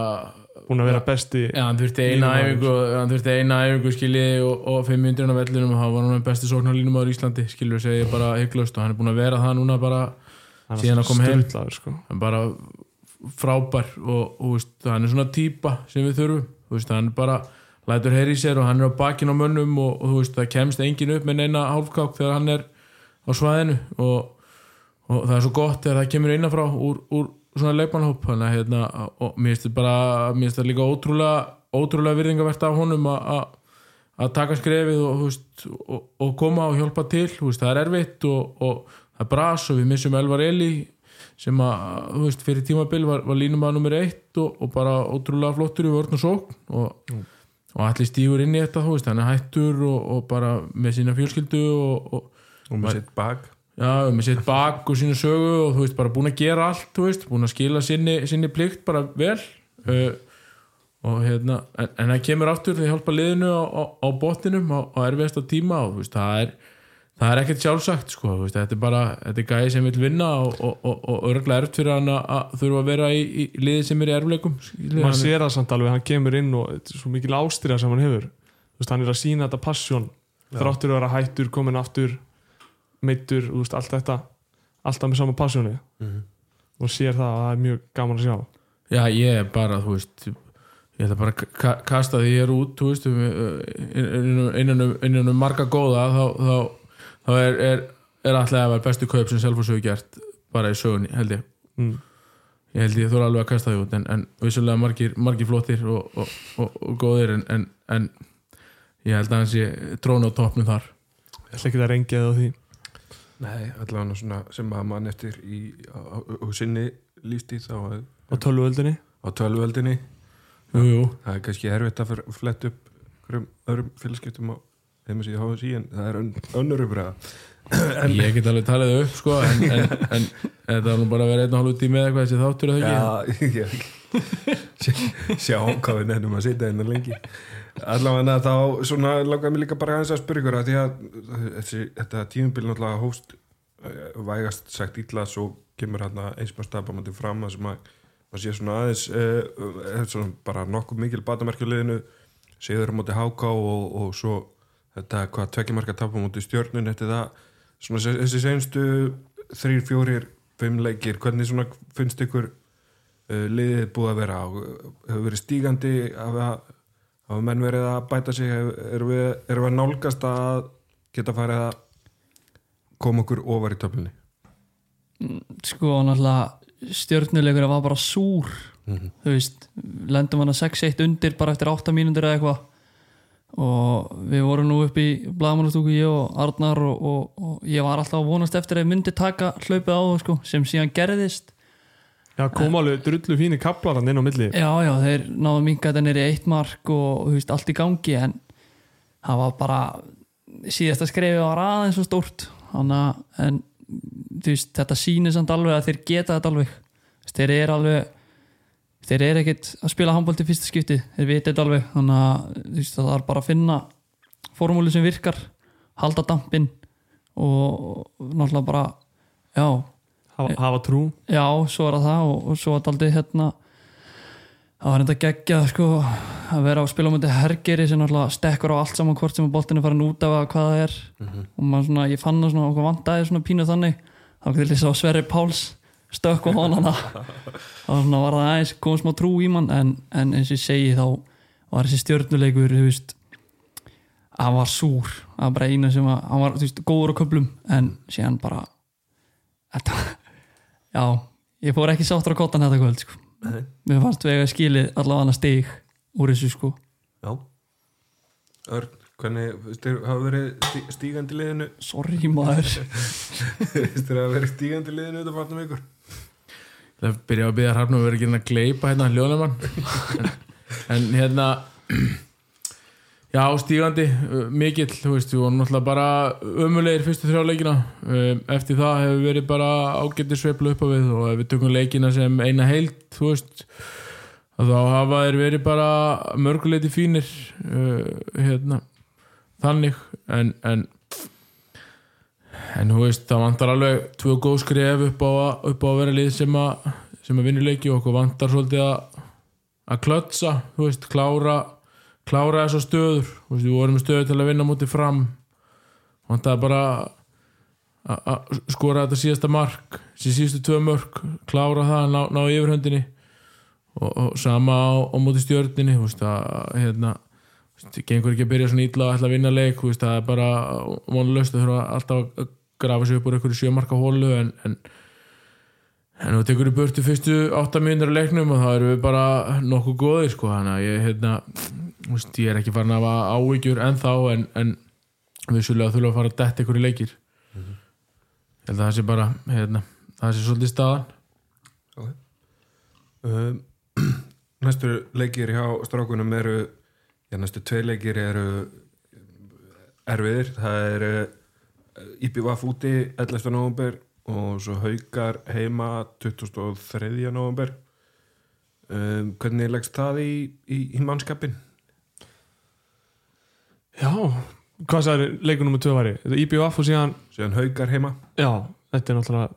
búin að vera besti Já, hann þurfti eina æfingu hann þurfti eina æfingu skilji og, og 500 á vellinum og hann var hann besti sóknarlínum á Íslandi skilju segja bara hygglust og hann er búin að vera það núna bara síðan að koma heim. sko. bara frábær og, og veist, hann er svona típa sem við þurfum veist, hann bara lætur heyri í sér og hann er á bakin á mönnum og, og veist, það kemst engin upp með neina hálfkák þegar hann er á svæðinu og, og það er svo gott þegar það kemur innanfrá úr, úr svona leikmannhóp þannig að hérna, og mér finnst þetta bara mér finnst þetta líka ótrúlega, ótrúlega virðingavert af honum að- að taka skrefið og, og, og koma og hjálpa til það er erfitt og, og það er bras og við missum Elvar Eli sem að, þú veist, fyrir tímabil var, var línum að nummer eitt og, og bara ótrúlega flottur í vörn og sókn og, og allir stígur inn í þetta þú veist, hann er hættur og, og bara með sína fjölskyldu og, með sitt bak. Já, með sitt bak og sína sögu og þú veist, bara búin að gera allt þú veist, búin að skila sinni, sinni plikt bara vel uh, og hérna, en, en það kemur aftur því að hjálpa liðinu á, á, á botninum á, á erfiðasta tíma og þú veist, það er það er ekkert sjálfsagt sko, þú veist, þetta er bara þetta er gæði sem vil vinna og, og, og, og örgulega erft fyrir hann að, þurfa að vera í, í liði sem er í erfleikum maður sér það samt alveg, hann kemur inn og þetta er svo mikil ástyrja sem hann hefur. Veist, hann er að sína þetta passion þráttur að vera hættur, komin aftur meittur, veist, allt þetta alltaf með sama passioni. Mhm. og sér það að það er mjög gaman að sjá. Já, ég er bara, þú veist ég ætla bara að ka kasta því hér út þú veist, innan, um, innan um marga góða þá, þá, þá er, er, er alltaf að vera bestu kaup sem Selfoss hefur gert bara í sögunni, held ég. Mm. ég held ég þóra alveg að kasta því út en, en vissulega margir, margir flottir og, og, og, og góðir en, en, en ég held að hans ég tróna á toppnum þar. Ég ætla ekki að rengja það á því. Nei, allavega svona sem að mann eftir í, á, á, á sinni lífstíð þá að- á tölvuöldinni? Á tölvöldinni jú, jú. það er kannski erfitt að fyrir flett upp öðrum félagskiptum á þeim að síða HSI en það er ön, önnur uppræða ég get alveg talið það upp sko, en, en, en þetta var nú bara að vera einn og hálfu tími eða eitthvað þessi þáttur eða ekki? Já, ég sjá hvað við nefnum að sitja innan lengi. Allavega þá svona langar mér líka bara aðeins að spyrja ykkur að því að þessi, þetta tímubil náttúrulega hóst eh, vægast sagt illa svo kemur hann eins með stafamandi fram að sem að maður sé svona aðeins uh, svona bara nokkuð mikil batamerkjuleginu séður á móti háká og, og svo þetta hvað tvekkjumarka tapa á móti stjörnun eftir það? Svona þessi- senstu þrýr, fjórir, fimm leikir hvernig svona finnst ykkur uh, liðið búið að vera á? Hefur verið stígandi? Hafa, menn verið að bæta sig? Erum við, erum við að nálgast að geta farið að koma okkur ofar í töflunni? Sko náttúrulega stjörnuleikur var bara súr. Mhm. þú veist, lendum hann að 6-1 undir bara eftir 8 mínútur eða eitthvað og við vorum nú upp í blagamannastúku ég og Arnar og, og, og ég var alltaf að vonast eftir að ég myndi taka hlaupið á það sko, sem síðan gerðist. Já, kom alveg drullu fíni kaplar hann inn á milli. Já já, þeir náðu minga þetta nýri eitt mark og þú veist, allt í gangi en það var bara síðasta skrefi var aðeins svo stórt. Þannig að þetta sýnir samt alveg að þeir geta þetta alveg. Þeir eru alveg þeir eru ekkit að spila handbólti fyrsta skipti þeir vita þetta alveg. Þannig að það er bara að finna formúli sem virkar halda dampinn og náttúrulega bara já, hafa, hafa trú. Já, svo er það það og, og svo er þetta aldrei hérna það var þetta geggjað sko að vera á spilumöndi hergeri sem náttúrulega stekkur á allt saman hvort sem að boltinu farin út af að hvað það er. Og maður svona, ég fann það svona okkur vandaði svona pínu þannig. Þá getur lýsa á Sverri Páls stökk og honana. Þá svona var það aðeins kom smá trú í mann en, en eins og ég segi þá var þessi stjörnuleikur þú veist hann var súr, var bara eina sem að hann var, þú veist, góður á köplum en síðan bara þetta, já, ég fór ekki sáttur á kottan þetta kvöld sko. Nei. mér fannst við að skilið allavega stig úr þessu sko. Já. Örn, hvernig, finnst þér hafa verið stí- stígandi liðinu? Sorry maður. Finnst þér hafa verið stígandi liðinu þetta farnum ykkur það byrja að byrja hræfnum að vera ekki að gleipa hérna hljóðnumann en, hérna já, stígandi uh, mikill, þú veist, við vorum náttúrulega bara ömulegir fyrstu þrjá leikina. Um, eftir það hefur verið bara ágættir sveiflu upp á við og ef við tökum leikina sem eina heild, þú veist þá hafa þeir verið bara mörguleiti fínir uh, hérna þannig. En, en en þú veist, það vantar alveg tvö góð skref upp á, að- upp á að vera lið sem að, sem að vinna leiki og okkur vantar svolítið að að klötsa, þú veist, klára klára þessar stöður. Veist, við vorum stöður til að vinna mútið fram. Vantar bara að- að skora þetta síðasta mark síð síðustu tvö mörk klára það, ná, ná yfirhöndinni. Og, og sama á, á mútið stjörninni þú veist, að hérna gengur ekki að byrja svona ítla og ætla að vinna leik það er bara vonlöst að þurfa alltaf að grafa sig upp úr einhverju sjömarka hólu en, en en þú tekur í burtu fyrstu átta mínútur af leiknum og þá erum við bara nokkuð góðir sko, þannig að ég hérna, veist, ég er ekki farin að hafa áhyggjur ennþá en, en að þurfa að fara að detta einhverju leikir. Ég held að það sé bara hérna, það sé svolítið staðan. Um, næstu leikir hjá strákunum eru já, næstu tvei leikir eru erfiðir. Það er IPVF úti 11. november og svo haukar heima 23. november um, hvernig leggst það í, í, í mannskapin? Já, hvað sagði leikunum með tvö er IBF og síðan síðan haukar heima Já, þetta er náttúrulega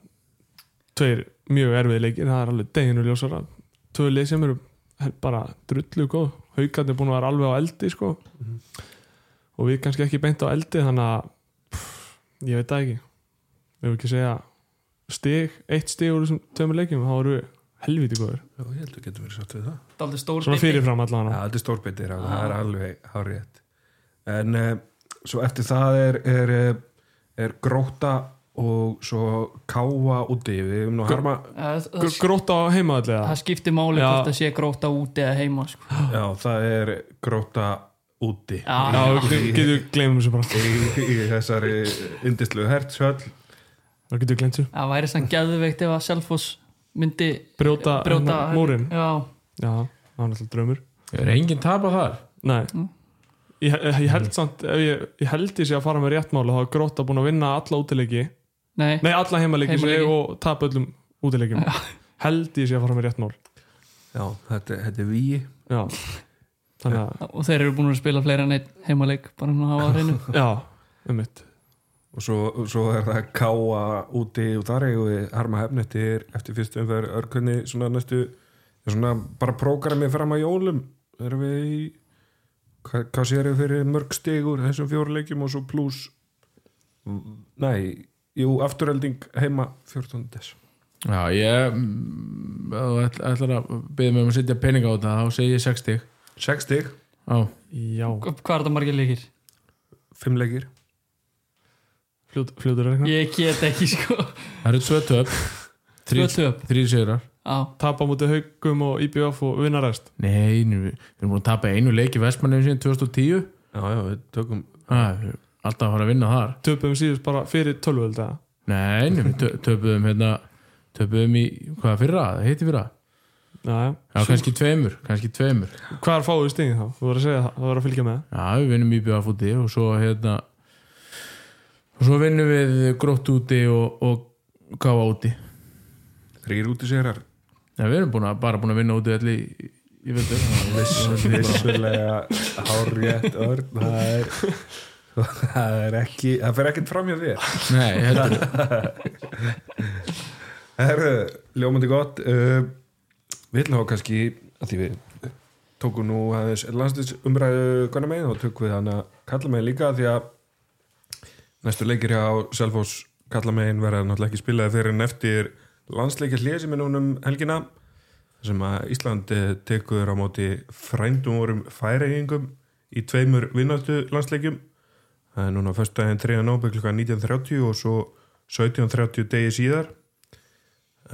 tveir mjög erfið leikir það er alveg deginu ljósara tvö leik sem eru bara drullu góð haugandi er búin að vera alveg á eldi sko. og við kannski ekki beint á eldi þannig að ég veit það ekki. Við hefum ekki segja stig, eitt stig úr þessum tveimur leikjum þá eru við helviti góður Já, ég held að getur verið satt við það. Er svona fyrirfram allan. Já, þetta er stórbeitir, það er alveg hárétt en uh, svo eftir það er, er, eh, er gróta og svo káa úti. Við um nú að harma það, það, gróta á heimaðallega það skiptir máli hvort það sé gróta úti eða heima sko. já, það er gróta úti. Já. Já, við getum glemum þessu bara. í, í þessari indislu hertshöll það getum við glemt þessu það væri sann geðveikt ef að Selfoss myndi brjóta, brjóta hérna múrin já, já, það var náttúrulega draumur. Er enginn tapa þar? Nei. Mm. ég, ég held samt ef ég, ég held ég sé að fara með rétt máli þá er gróta búin að vinna alla útileiki. Nei, nei alla heimaleiki Heimaleiki. heimaleiki. og tapa öllum útileikim held ég sé að fara með rétt mál. Já, þetta, þetta er víi já og þeir eru búin að spila fleira en einn heimaleik bara hann að hafa það á hreinu. Já um mitt og svo, svo er það káa úti og þar eigum við harma hefn eftir, eftir fyrstu umferð örkunni svona næstu svona bara prógramið fram að jólum. Erum við í hvað, hvað sér við fyrir mörg stigur þessum fjóru leikjum og svo pluss nei, jú, afturhelding heima 14. des. Já, ég mm, ætlar að byggja mig um að setja pening á þetta þá segi ég 6 stig 6 stig, Já, já hvað er það margir leikir? 5 leikir. Fljót, fljótur er eitthvað ég get ekki sko. Það eru 2 töp. Tvö töp. 3 sigrar. Já, tapa mútið haugum og IBF og vinna rest Nei, nú, við erum búin að tapa einu leik í Vestmannum síðan 2010 já, já, við tökum erum Alltaf að fara að vinna þar. Töpum síðust bara fyrir tölvöld eða? Nei, nei, við tö- töpuðum hérna töpuðum í, hvað fyrra, það heiti fyrra já, kannski tveimur, kannski tveimur. Hvar fáum við stingið þá? þú voru að segja það, þú voru að fylgja með. Já, við vinnum í bjöðafúti og svo hérna og svo vinnum við grótt úti og, og káfa úti. Þrýr út í sérar Já, við erum búin að, bara búin að vinna úti allir í, í völdur vissulega hárjætt örn það er það er ekki, það fer ekkert fram hjá þér. Nei, heldur. Herru, ljómandi gott. Uh, Við ætlum þá kannski að því við tókum nú aðeins landslýsumræðu gana megin og tökum við hana kalla megin líka því að næstu leikir hjá Selfoss kalla megin verða náttúrulega ekki spilaði fyrir en eftir landsleikir hlið sem er núna um helgina sem að Ísland eh, tekur á móti frændum vorum færeigingum í tveimur vinnáttu landsleikjum það er núna fyrst daginn 3. nóbeg klukkan 19.30 og svo 17.30 degi síðar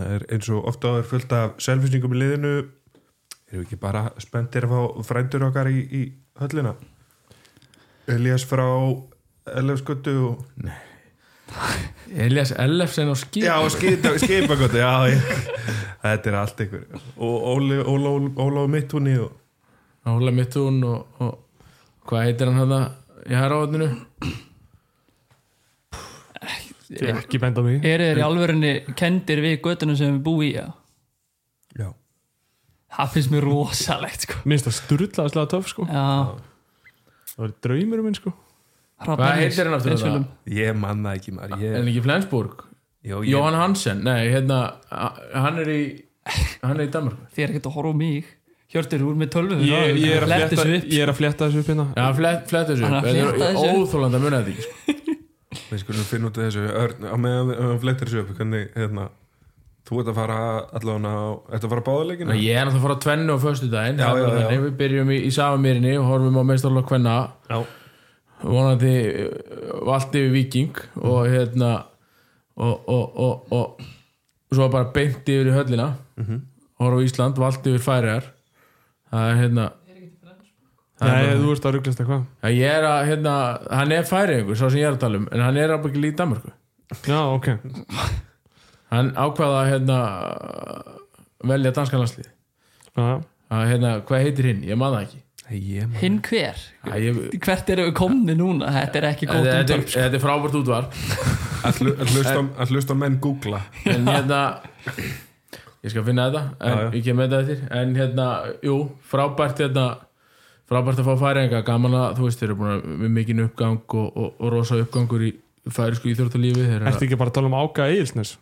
er eins og ofta er fullt af selfinsingum í liðinu. Erum við ekki bara spenntir fá frændur okkar í, í höllina? Elias frá Elefskötu og Elias Ellefsen og skipa, ég, Þetta er allt ykkur. Og Óla, og Óla Mittún og, og hvað heitir hann hann í herravatninu ekki benda mig. eru þeir í alvörunni kendir við göttunum sem við búum í ja? Já, það finnst mér rosalegt sko. minnst það sturlaði slega töff sko. Já, það var draumur minn sko. Hvað heitir hann aftur? Svölum. ég man það ekki maður. En ég, ekki Flensburg? Jó, ég, Jóhann Hansen, nei, hérna hann er í hann er í Danmark þið er ekkert að horfa mig. Hjörtur, þú er með tölvu ég, ég, er að Fletti flétta, þessu upp. ég er að flétta þessu upp hérna. Já, upp. Er að er þessu upp. óþólandi að muna þetta ekki sko. Við skulum finna út af þessu. Örn, á meðan hann flettir þessu upp hvernig, hérna þú ert að fara allavega á ert að fara á báðuleikina Ég er að fara á tvennu á föstu daginn Já, já, já. Við byrjum í, í Safamýrinni og horfum á meistarlega hvenna Já, vonandi uh, valdi við Viking og hérna og, og, og, og svo bara beint yfir í höllina. Mhm. horfa á Ísland, valdi yfir Færiðar það er hérna Er bara- þú ert að rugglast eitthvað Já, ég er að, hérna, hann er færiðingur, svo sem ég er að tala um, en hann er ábyggil í Danmarku. Já, ok Hann ákvaða að, hérna, velja danskan landslið. Já, Að, hérna, hvað heitir hinn? Ég maður það ekki. Ég man hinn hver? Æ, ég, hvert eru við komni núna? þetta er ekki góð þetta, þetta, útvarp sko. þetta er frábært útvar. að hlu- að hlusta á- að hlusta á menn googla En hérna, ég skal finna þetta, en Já, já. ég kem með þetta eftir. En hérna, jú, frábært, hérna, frábært að fá færiðinga, gaman að, þú veist, þeir eru búin að með mikinn uppgang og, og, og rosa uppgangur í færisku íþjóttalífi. Þeir eru að- Ertu ekki bara að tala um áka Egilsnes?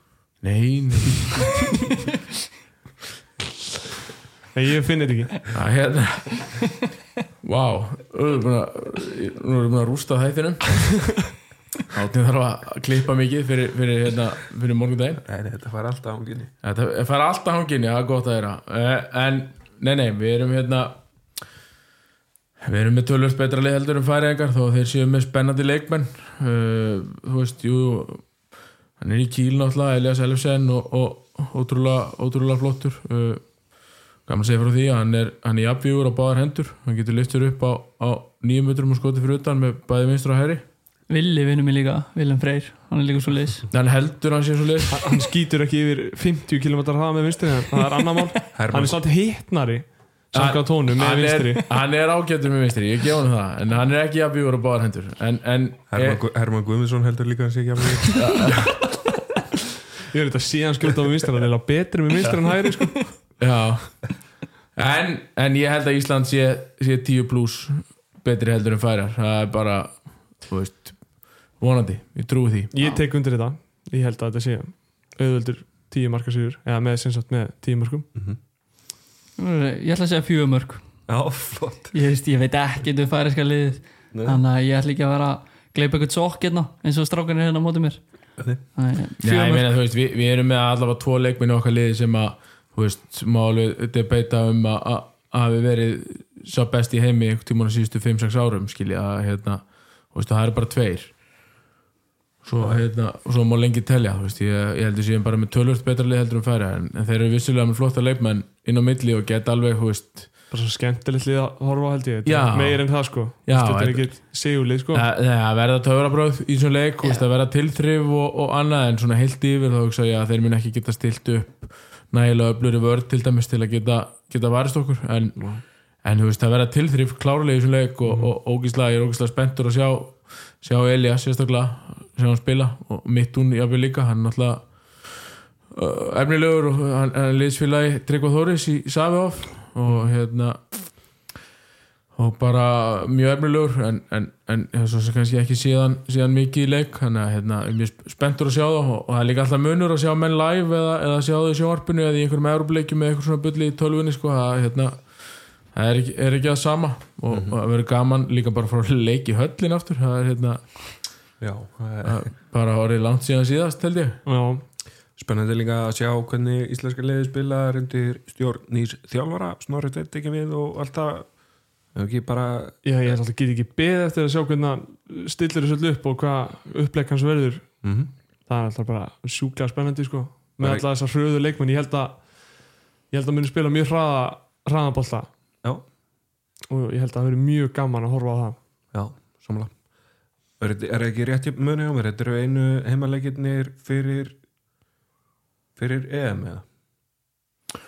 Nei, nei. Nei, ég finn þetta ekki Það hérna Vá, nú erum við búin að nú erum við búin að rústa þættinum Áttin þarf að klippa mikið fyrir, fyrir, hérna, fyrir morgundaginn Nei, nei, þetta fara alltaf ánginni Þetta fær alltaf hangin, já, gott að þeirra En, nei, nei, við erum hérna Við erum með tölvöld betra lið heldur en færiðingar þó að þeir séu með spennandi leikmenn. Uh, Þú veist, jú Hann er í kýl náttúrulega, Elias Elfsen og, og ótrúlega, ótrúlega flottur. Uh, Gaman að segja frá því að hann er, hann er jafnvígur á báðar hendur. Hann getur lyftur upp á, á nýjum metrum og skotið fyrir utan með bæði vinstur og hæri Villi vinnum mig líka, Willem Freyr hann er líka svo liðs Hann heldur hann sé svo leið Hann- skýtur ekki yfir 50 km hraða með vinstri en það er annar mál. Hann er samt hittnari Samkvæða tónu með vinstri. hann er ágættur með vinstri, ég gef hann það. En hann er ekki jafnvígur á báðar hendur. En, en Herman, Gu- Herman Guðmundsson heldur líka sé ekki að mig Ég er þetta síðan skjóta á vinstri Hann er eiginlega betri með vinstri en hæri sko. Já. En, en ég held að Ísland sé, sé 10 pluss betri heldur en færar það er bara, veist vonandi, ég trúi því. Ég tek undir þetta. Ég held að þetta sé auðvöldur 10 marka sigur eða með með 10 markum ég ætla að segja flott. Ég, veist, ég veit ekki um færiska liðið. Þannig að ég ætla ekki að vera að gleipa eitthvað sokk hérna eins og strákan er hérna á móti mér. Veist, við, við erum með allavega tvo leikminni okkar liði sem að, þú veist, má alveg debeita um að hafi verið sá best í heimi tímann á síðustu 5-6 árum, skilja, hérna, þú veist, það er bara tveir svo, hérna, og svo má lengi telja, veist, ég, ég heldur síðan bara með tölvört betra lið heldur um færi, en, en þeir eru vissulega með flotta leikmenn inn á milli og geta alveg, veist, Bara svo skemmtilegt lið að horfa held ég. Er Meir en það sko. Já, Þetta er ekki sigurlið sko. Það það verða töfrabröð í svona leik ja. að verða tilþrif og, og annað en svona heilt yfir þá hugsa ég að þeir mun ekki geta stilt upp nægilega öfluri vörð til dæmis til að geta, geta varist okkur. En, en þú veist það verða tilþrif klárlega í svona leik og, og ógíslega, ég er ógíslega spenntur að sjá, sjá Elía sérstaklega, sjá hann spila og mitt hún jafnvel líka, hann er náttúrulega uh, efnilegur og hann, hann er liðsfélagi Tryggva Þóris í Savihof og hérna og bara mjög efnilegur en, en, en svo sem kannski ekki síðan, síðan mikið í leik þannig að hérna, er mjög spenntur að sjá það og, og það er líka alltaf munur að sjá menn live eða, eða sjá þau í sjónvarpinu eða í einhverjum európleikjum með eitthvað svona bulli í tölvunni sko, það, hérna, það er, er ekki það sama og, og það verður gaman líka bara frá leik í höllin aftur það er hérna, Já, bara orðið langt síðan síðast held ég. Já, spennandi líka að sjá hvernig íslenska liði spila undir stjórn nýs þjálfara. Snorri Teitt ekki við og allt það. Ef ekki bara já ég að get ekki beð eftir að sjá hvernig stillir þessu upp og hvað upplegg hans verður. Mm Það er alltaf bara sjúklega spennandi sko. Með alla þessar hröðu leikmenn ég held að ég held að muni spila mjög hraða hraðabolta Já. og ég held að það veri mjög gaman að horfa á það. Já, samla Er, þetta- er ekki rétt í muni á mér? Þetta eru einu heimaleikirnir fyrir fyrir EM eða?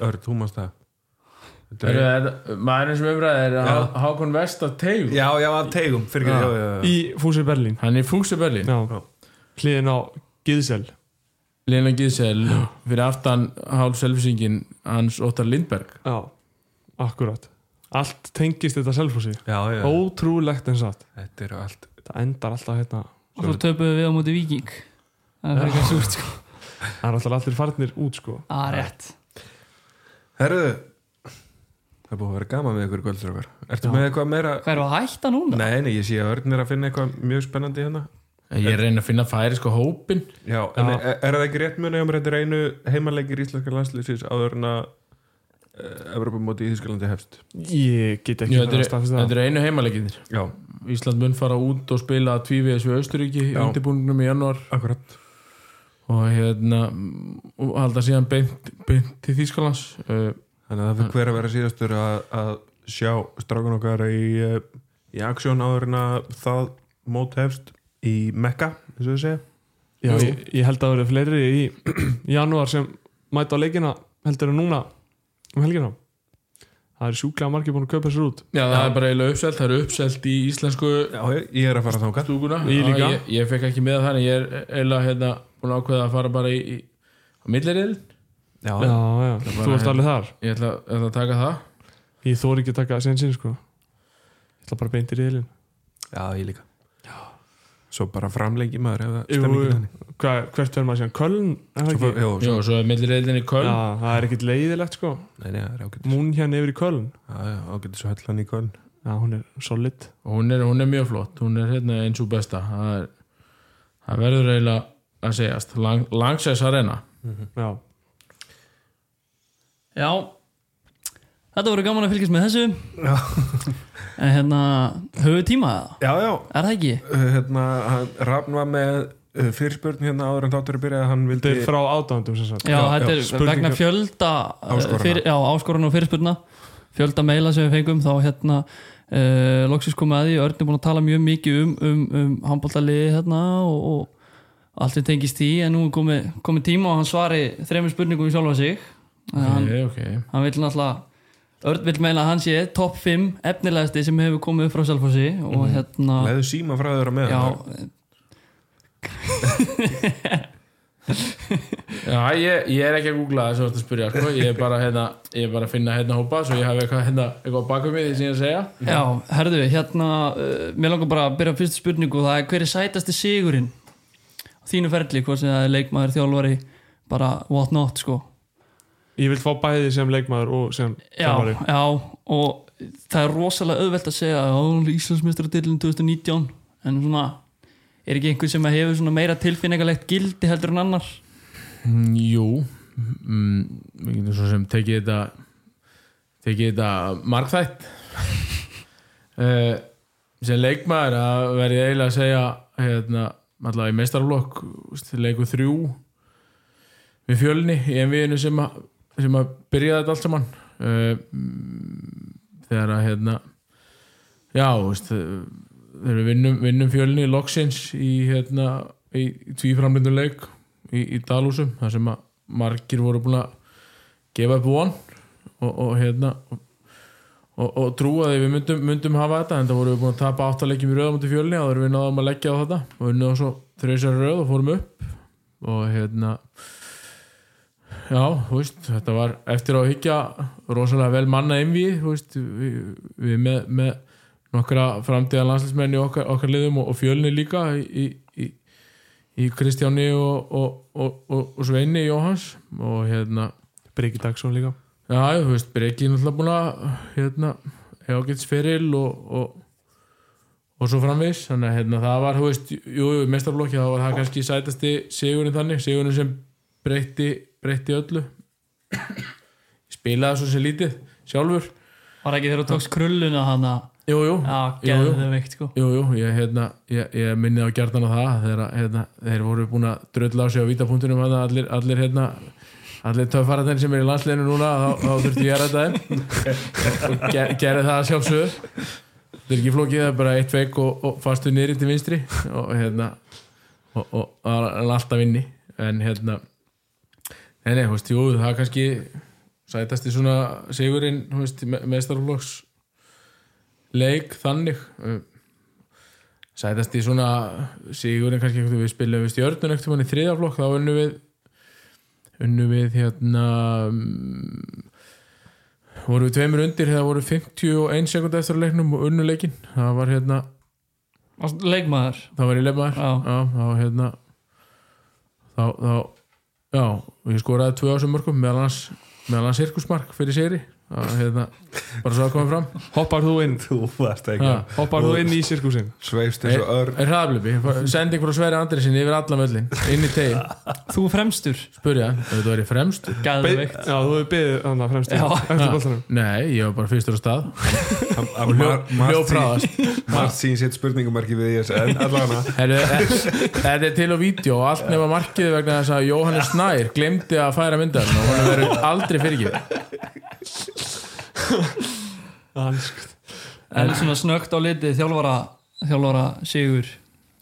Örd, þú mást það Er er, maðurinn sem umræði er Hákon Vest af Teig já, já, að tegum fyrir Já. ekki, já, já, já. í Fúsi Berlín Hann er Fúsi Berlin já. Já. hliðin á Gíðsel Lena Gíðsel fyrir aftan hálf selfisingin hans Óttar Lindberg já, akkurat allt tengist þetta selfhúsi já, já. ótrúlegt en satt Þetta eru allt þetta endar alltaf hérna og svo töpuðu við á móti viking það er ekki súrt sko. Það er alltaf allir farnir út sko. Að rétt. Herðu Það er búið að vera gaman með ykkur kvöldstrókar Ertu Já. með eitthvað meira? hvað er að hætta núna? Nei, nei, ég sé að Örn er að finna eitthvað mjög spennandi hérna. Ég að reyna að finna færi sko hópin Já, en Já. er, er það ekki rétt muni um þetta er einu heimaleikir íslenska landslýsins áður en að uh, Evropamóti í Þískalandi hefst? Ég get ekki Jú, Þetta að er- staðfesta þetta það er einu heimaleginir Já, Ísland mun fara út og spila tvíviðis við Austuríki Já. undirbúningnum í januar akkurat. Og hérna og halda síðan beint, beint til Þýskalands. Uh, Þannig að það fyrir hver að vera síðastur að, að sjá strákun okkar í, uh, í aksjón áður en að það mót hefst í Mekka, eins og þau segja. Já, ég, ég held að það verið fleiri í janúar sem mæta á leikina heldur en núna um helgina það er sjúklega margir búin að kaupa sér út. Já, það er bara eiginlega uppselt, það er uppselt í íslensku Já, ég, er að fara þangað. stúkuna. Ég líka. ég, ég fekk ekki með það en ég er eiginlega hérna, búin að ákveða að fara bara í, í á milliriðil. Já, Já, já, Það þú bara- ert alveg þar. ég ætla, ætla að taka það. Ég þóri ekki að taka sen sinn sko. Ég ætla bara beint í riðilinn. Já ég líka Svo bara framlengi maður Hvað, Hvert verður maður síðan? Köln? Svo, ekki? fór- Jó, Jó, svo, svo er milliriðilin í Já, Köln það er ekkit leiðilegt sko. Nei, nei, er Mún hérna yfir í Köln. Já, já, ágætis svo höllan í köln. Já, hún er solid. Og hún er, hún er mjög flott, hún er hérna eins og besta. Það, er, það verður eiginlega að segjast, Lang, Langsess Arena. Já, já þetta voru gaman að fylgjast með þessu Já. en hérna höfu tíma eða? Já, já, er það ekki? uh, hérna, hann, Rafn var með uh, fyrirspurn hérna áður en þáttur byrjaði hann vildi þetta er frá ádándum sem sagt Já, Já, þetta er spurningar- vegna fjölda uh, Áskorana. fyrir, Já, áskorun og fyrirspurna fjölda meila sem við fengum þá hérna uh, loksins komið að því Örn er búin að tala mjög mikið um, um, um handbóltaliði hérna og, og allt sem tengist því en nú er komið, komið tíma og hann svari þreymur spurningum í sjálfa sig okay. hann, ok, ok hann vil náttúrulega Örn vil meina að hann sé topp 5 efnilegasti sem hefur komið upp frá Selfossi og hérna Leðu síma frá þeirra með já, Já, ég, ég er ekki að googla ert að spyrja sko. ég, er bara, hérna, ég er bara að finna hérna hópa svo ég hafi eitthvað, hérna, eitthvað bakum mig því sem ég er að segja. Já, herðu, hérna uh, mér langar bara að byrja á fyrstu spurningu það er hver er sætasti sigurinn á þínu ferli, hvort sem það er leikmaður, þjálfari bara what not, sko Ég vil fá bæði sem leikmaður og sem Já, þjálfari. já, og það er rosalega auðvelt að segja að Íslandsmeistaradillin 2019 en svona, er ekki einhver sem hefur svona meira tilfinningalegt gildi heldur en annar? Mm, Jú. Mm, Við getum svo sem tekið þetta tekið þetta margþætt. Uh, sem leikmaður að verði eiginlega að segja hérna, allavega í meistarflokk leiku þrjú. Við fjölni í enviðinu sem að, sem að byrja þetta allt saman. Uh, þegar að hérna já, veist, þegar við vinnum, vinnum fjölni loksins í hérna í tvíframlindum leik í, í Dalúsum þar sem að margir voru búin að gefa upp von og, og hérna og, og, og trúa því við myndum, myndum hafa þetta en það voru við búin að tapa áttalegjum í mútið fjölni og við náðum að leggja á þetta. Og við náðum svo þreysar röð og fórum upp og hérna já, veist, þetta var eftir að higgja rosalega vel manna veist, við, við með, með nokkra framtíða landslismenn í okkar, okkar liðum og, og fjölni líka í, í, í Kristjáni og, og, og, Sveini Jóhans og hérna Breki Dagsson líka. já, þú veist, Breki er náttúrulega búin að hérna, hefa getið feril og, og og svo framvis, þannig að hérna, það var jú, jú, mestarblokki, það var það kannski sætasti sigurinn þannig, sigurinn sem breytti, breytti öllu Ég spilaði svo sem lítið sjálfur var ekki þegar þú tókst krulluna hana jú, jú, Já, jú, sko ég, hérna, ég, ég minni á gjarnan á það þegar hérna, þeir voru búin að drölla á sig á vítapunktunum hérna, allir, allir, hérna, allir töffararnir sem er í landsleginu núna þá, þá þurfti ég að ræta þeim og ger, gerði það sjálfsögur þetta er ekki flókið, það er bara eitt veik og, og fastu nýri til vinstri og hérna og, og, og er alltaf inni en hérna nei, nei, þú veist, jú, það er kannski sætast í svona sigurinn meðstarflokks leik þannig. Uh, sætast í svona sigurinn kannski við spilum við stjörnun ekkert mann í þriðaflokk þá unnum við unnum við hérna um, voru við tveimur undir það voru 51 sekund eftir leiknum og unnu leikin það var hérna, Leikmaður? það var í leifmaður Já. það var hérna þá, þá já, og ég skoraði tvö ásum mörgum meðal hans, hans sirkusmark fyrir það, hérna, bara svo að koma fram. Hoppar þú inn? Þú varst ekki. Já. Hoppar þú inn í sirkusin Sveifst eins og ör er hraðablipi, sending frá Sverri Andrisin yfir allan völlin, inn í tegin Þú fremstur? Spurja, þú er í fremst Geðu veikt Já, þú hefur beðið þannig að fremst Já. Eftir boltanum. Nei, ég var bara fyrstur á stað Hann- hann og hljó, mar- margt sín- hljófráðast Margt sín sitt spurningumarki við ISN Allana Herru, þetta er til á vídeo og allt nema markið vegna þess að Jóhannes Snær glemdi að færa myndan og hann verður aldrei fyrirgið Hanskt En svona snögt á litið þjálfara Þjálfara Sigur.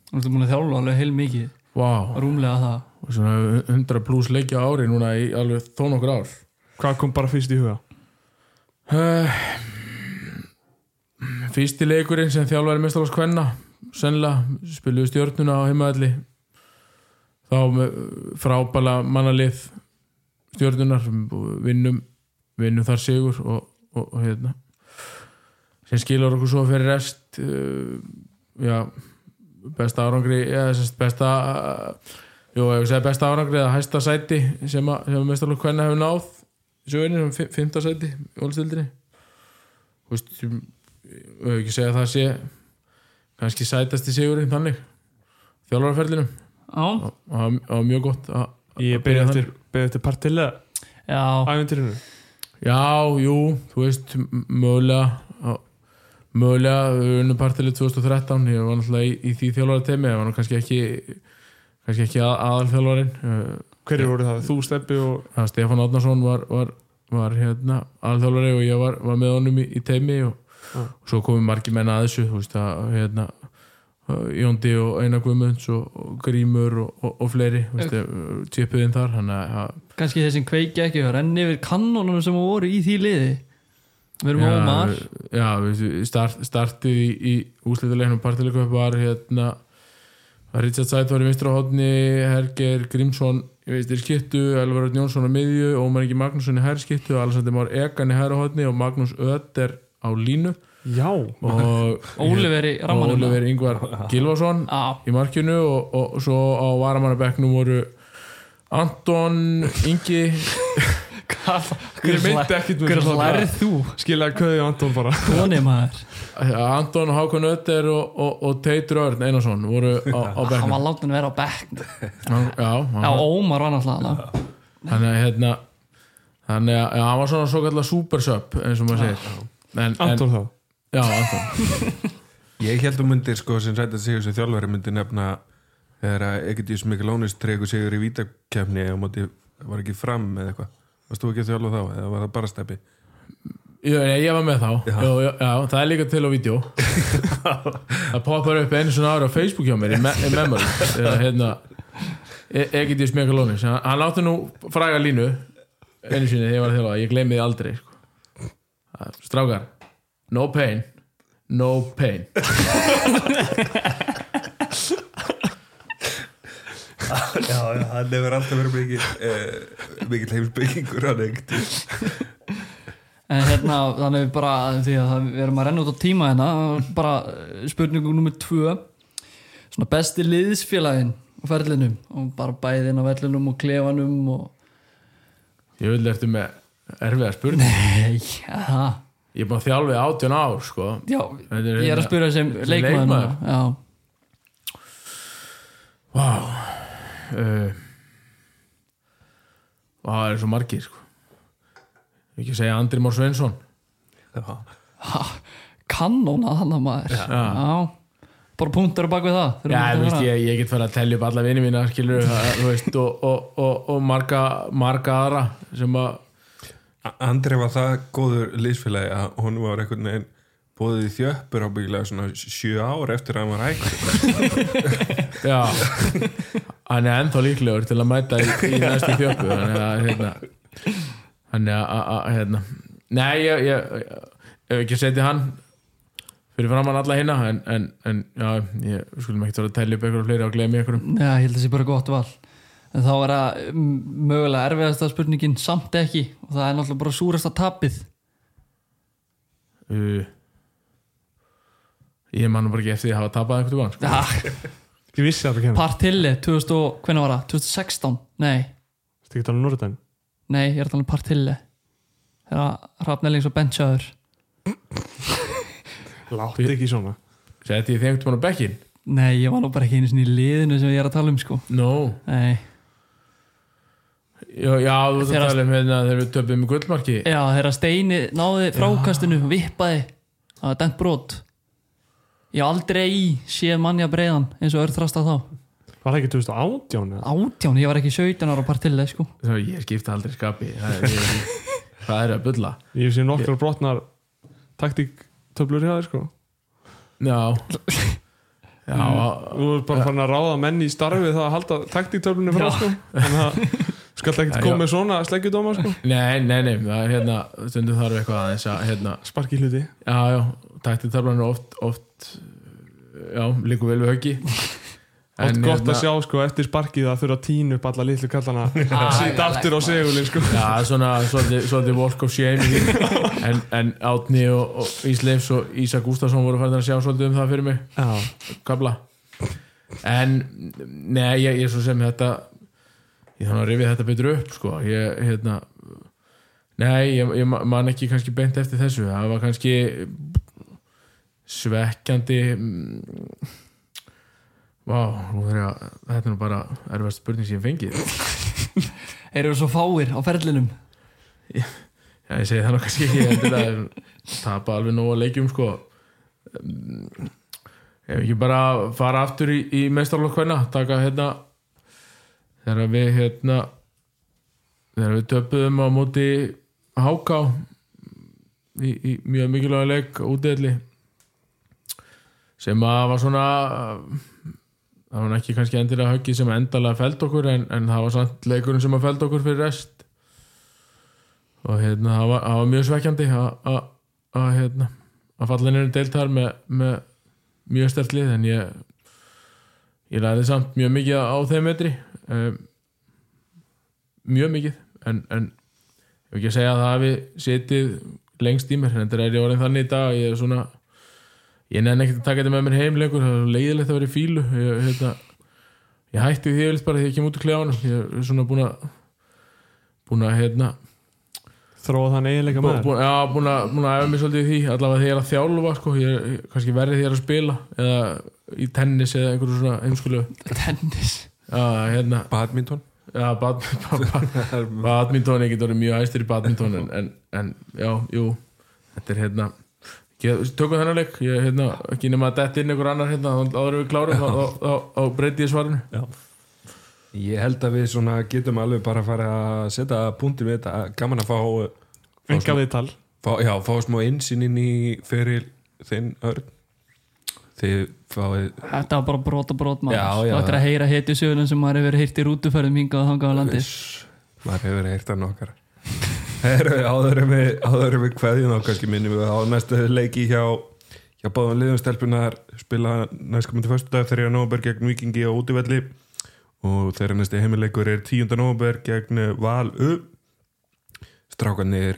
Þú ert búin að þjálfa alveg heil mikið wow. Rúmlega það. Og svona 100 pluss leikja ári núna í alveg þó nokkur ár. Hvað kom bara fyrst í huga? uh, Fyrsti leikurinn sem þjálfari mestalás kvenna sennilega spiluðu stjórnuna á heimaðalli þá frábæla mannalið stjórnunar vinnum, vinnum þar sigur og, og, og hérna sem skilur okkur svo fyrir rest uh, já besta árangri sérst besta uh, jú, besta árangri eða hæsta sæti sem að, að mestalás kvenna hefur náð í fi- fimmta sæti í ólstildinni þú veist sem- ég hef ekki segja að það sé kannski sætasti sigurinn þannig þjálfarferðlinum Já, og það var mjög gott að, Ég byrja eftir, eftir partilega þannig já, jú, þú veist mögulega á- mögulega unnum partilið 2013 ég var náttúrulega í, í því þjálfara temi ég var nú kannski ekki kannski ekki að, aðalþjálfarin Hverju voru það? Þú, Steppi og það Stefán Átnarsson var, var, var hérna aðalþjálfari og ég var, var með honum í, í teimi og. Og svo komum margir menn að þessu þú veist að hérna Jóndi og Einar Guðmunds og, og Grímur og, og, og fleiri tjöpuðinn þar að að- kannski þeir sem kveikja ekki og renni yfir kannonum sem voru í því liði. Við erum ómar já, við start, startið í, í úslituleiknum partileikum var hérna að Richard Sætt var í vinstra hodni Herger Grímsson í vinstri skittu Elvar Örn Jónsson á miðju Ómar Ingi Magnússon í hæri skittu Alessandri Már Egan í hodni og Magnús Ötter á línu. Já. Og Óliver í rammanum. Óliver Ingvar Gilvason í markinu og, og svo á varamannabeknum voru Anton Ingi. Ég myndi ekkit með hver þess að lærið þú? Skilaði köði Anton bara. Anton Hákon Ötter og, og, og Teitur Örn Einarsson voru á, á Hann bekknum. var látin að vera á Hann- já, hann Ómar var náttúrulega þannig að hérna þannig að hann var svona svo kallar super sub eins og maður segir Anton þá já, Anton Ég held um myndir sko sem sætt að sigur sem þjálfari myndi nefna þegar að Egedíus Mikulónis treyku sigur í vítakefni og móti var ekki fram eða eitthvað Varst þú ekki að þjálfa þá eða var það bara steppi? Já, ég, ég var með þá Já. já. Það er líka til á vídeo það poppar upp einu svona ára á Facebook hjá mér í, me í memory eða hérna e Egidís Megalónis hann, átti nú fræga línu einu sinni þegar ég var að þjálfa ég gleymi því aldrei sko. Strákar no pain no pain. Já, já, hann hefur alltaf verið mikið eh, mikið heimsbyggingur hann Egedíus En hérna, þannig við bara því að það- við erum að renna út á tíma hérna bara eh, spurningu nummer tvö. Svona besti liðsfélagin á ferlinum og bara bæðin á vellinum og klefanum og ég vil eftir með erfiða spurning. Nei, já, ég er búin að þjálfa í átján ár sko. já Þetta er ég er hérna- að spura sem sem núna. Já, Vá. Uh, Vá, það er svo margir sko. Ekki að segja Andri Mór Sveinsson. Kanóna hann að maður. Já, bara punktur bak við það Já, að veist, ég, ég get farið að tellja upp alla vini mína, skilur veist, og, og, og, og marga, marga aðra sem að Andri var það góður liðsfélagi að hún var einhvern veginn bóðið í þjöppur ábyggilega svona sjö ár eftir að hann var hægt Já. Hann er ennþá líklegur til að mæta í, í næstu þjöppu Þannig að hérna Þannig að, að, hérna. Nei, ég, ég, ég hef ekki setið hann fyrir framann alla hérna en, en, en já, ég skulum ekki vera að tellja upp eitthvað fleiri og gleymi einhverjum. Já, ég held að það sé bara gott val En þá er það mm, mögulega erfiðasta spurningin samt ekki. Og það er náttúrulega bara súrasta tapið. Uh, Ég man nú bara ekki eftir því að hafa tapað veginn sko. ja, Ég vissi að það kemur Partilli, 2000 og, hvernig var það? 2016? Nei, Þetta ekki tala um Norðdæn nei, ég er að tala um Partilli Þegar Hrafnellings og Benchaður. Láttu ekki svona. Setti ég þeim einhvern veginn á bekkin Nei, ég var nú bara ekki einu sinni í liðinu sem ég er að tala um sko. No Nei, Já, já þú ert að tala um hérna þegar við töpum í gullmarki. Já, þegar Steini náði frákastinu og vippaði það var dæmt brot. Ég aldrei í séð mannja breiðan eins og örþrasta þá. Var það ekki 2018 eða? Átján, ég var ekki 17 ára Partilli sko. Það- Ég skipta aldrei skapi Það er, hvað er að bulla. Ég sé nokkrar brotnar taktíktöflur hjá þér sko. Já. Já, Þú er bara farin að ráða menn í starfi það að halda taktíktöflunni frá sko. Þannig að skall já. koma með svona sleggjudóma sko? Nei, nei, nei það er hérna, stundum þarf eitthvað aðeins að hérna, Sparki hluti. Já, já, tættið þarflan er oft, oft já, líku vel við höggi. Oft gott að sjá sko eftir sparkið að þurfa að tína upp alla litlu kallana. Sýta aftur á segulinn sko. Já, svona svolítið, walk of shame en, en Átni og, og Ísleifs og Ísa Gústafsson voru fært að sjá svolítið um það fyrir mig. Já, kabla. En nei, ég, ég svo sem þetta ég þannig að rifið þetta betur upp sko, ég, hérna nei, ég, ég man ekki kannski beint eftir þessu, það var kannski svekkjandi mm, vá, nú þarf ég að þetta er nú bara erfast spurning sem ég fengið. Eru svo fáir á ferlinum. Já, ég segi það nú kannski ekki ég tapa alveg nóg að leikjum sko. Mm, ef ekki bara fara aftur í, í meistarlokk hvenna taka hérna þegar við hérna þegar við töpuðum á móti Háká í, í mjög mikilvæg leik útdelli sem að var svona það var ekki kannski endilega höggið sem endalega fælt okkur en, en það var samt leikurinn sem að fælt okkur fyrir rest. Og hérna það var, það var mjög svekkjandi að, að, að hérna að nefnir deilt þar með, með mjög stertlið en ég ég læði samt mjög mikið á þeim metri um, mjög mikið en, en ég vil ekki segja að það hafi setið lengst í mér en þetta er ég orðin þannig í dag að ég er svona ég nenni ekkert að taka þetta með mér heim lengur það er leiðilegt að vera í fílu ég, hérna, ég hætti því bara því ég kem út úr klefanum. Ég er svona búin að búin að hérna þróa þann eiginleika Bú, með bú, þér? já, búin að, búin að efa mig svolítið í því allavega þegar ég er að þjálfa sko, ég er kannski verið þegar ég er að spila eða í tennis eða einhverju svona heimskulu Tennis hérna. Badminton? Já, bad, bad, bad, badminton, ég get orðið mjög æstir í badminton en, en, en já, jú. Þetta er hérna tökum þennan leik, ég er hérna ekki nema að detta inn einhver annar hérna, þá- en við klárum þá, þá, þá, þá breyti ég svarinu. Ég held að við svona getum alveg bara að fara að setja punktum við þetta. Gaman að fá, Enga viðtal. fá, já, fá smá insinn inn í fyrir þinn örn. Þið fáið Þetta var bara brot og brot maður Já, já. Þú ættir að heyra hetju söguna sem maður hefur heyrt í rútuferðum hingað og þangað á landi maður hefur heyrt að nokkar Heru, áður en við áður við kveðjum þá kannski minnum við á næstu leiki hjá hjá báðum liðum stelpunar spila næstkomandi föstudag þegar nóvember gegn Vikingi á útivelli og þeirra næsti heimileikur er 10. nóvember gegn Val U strákanir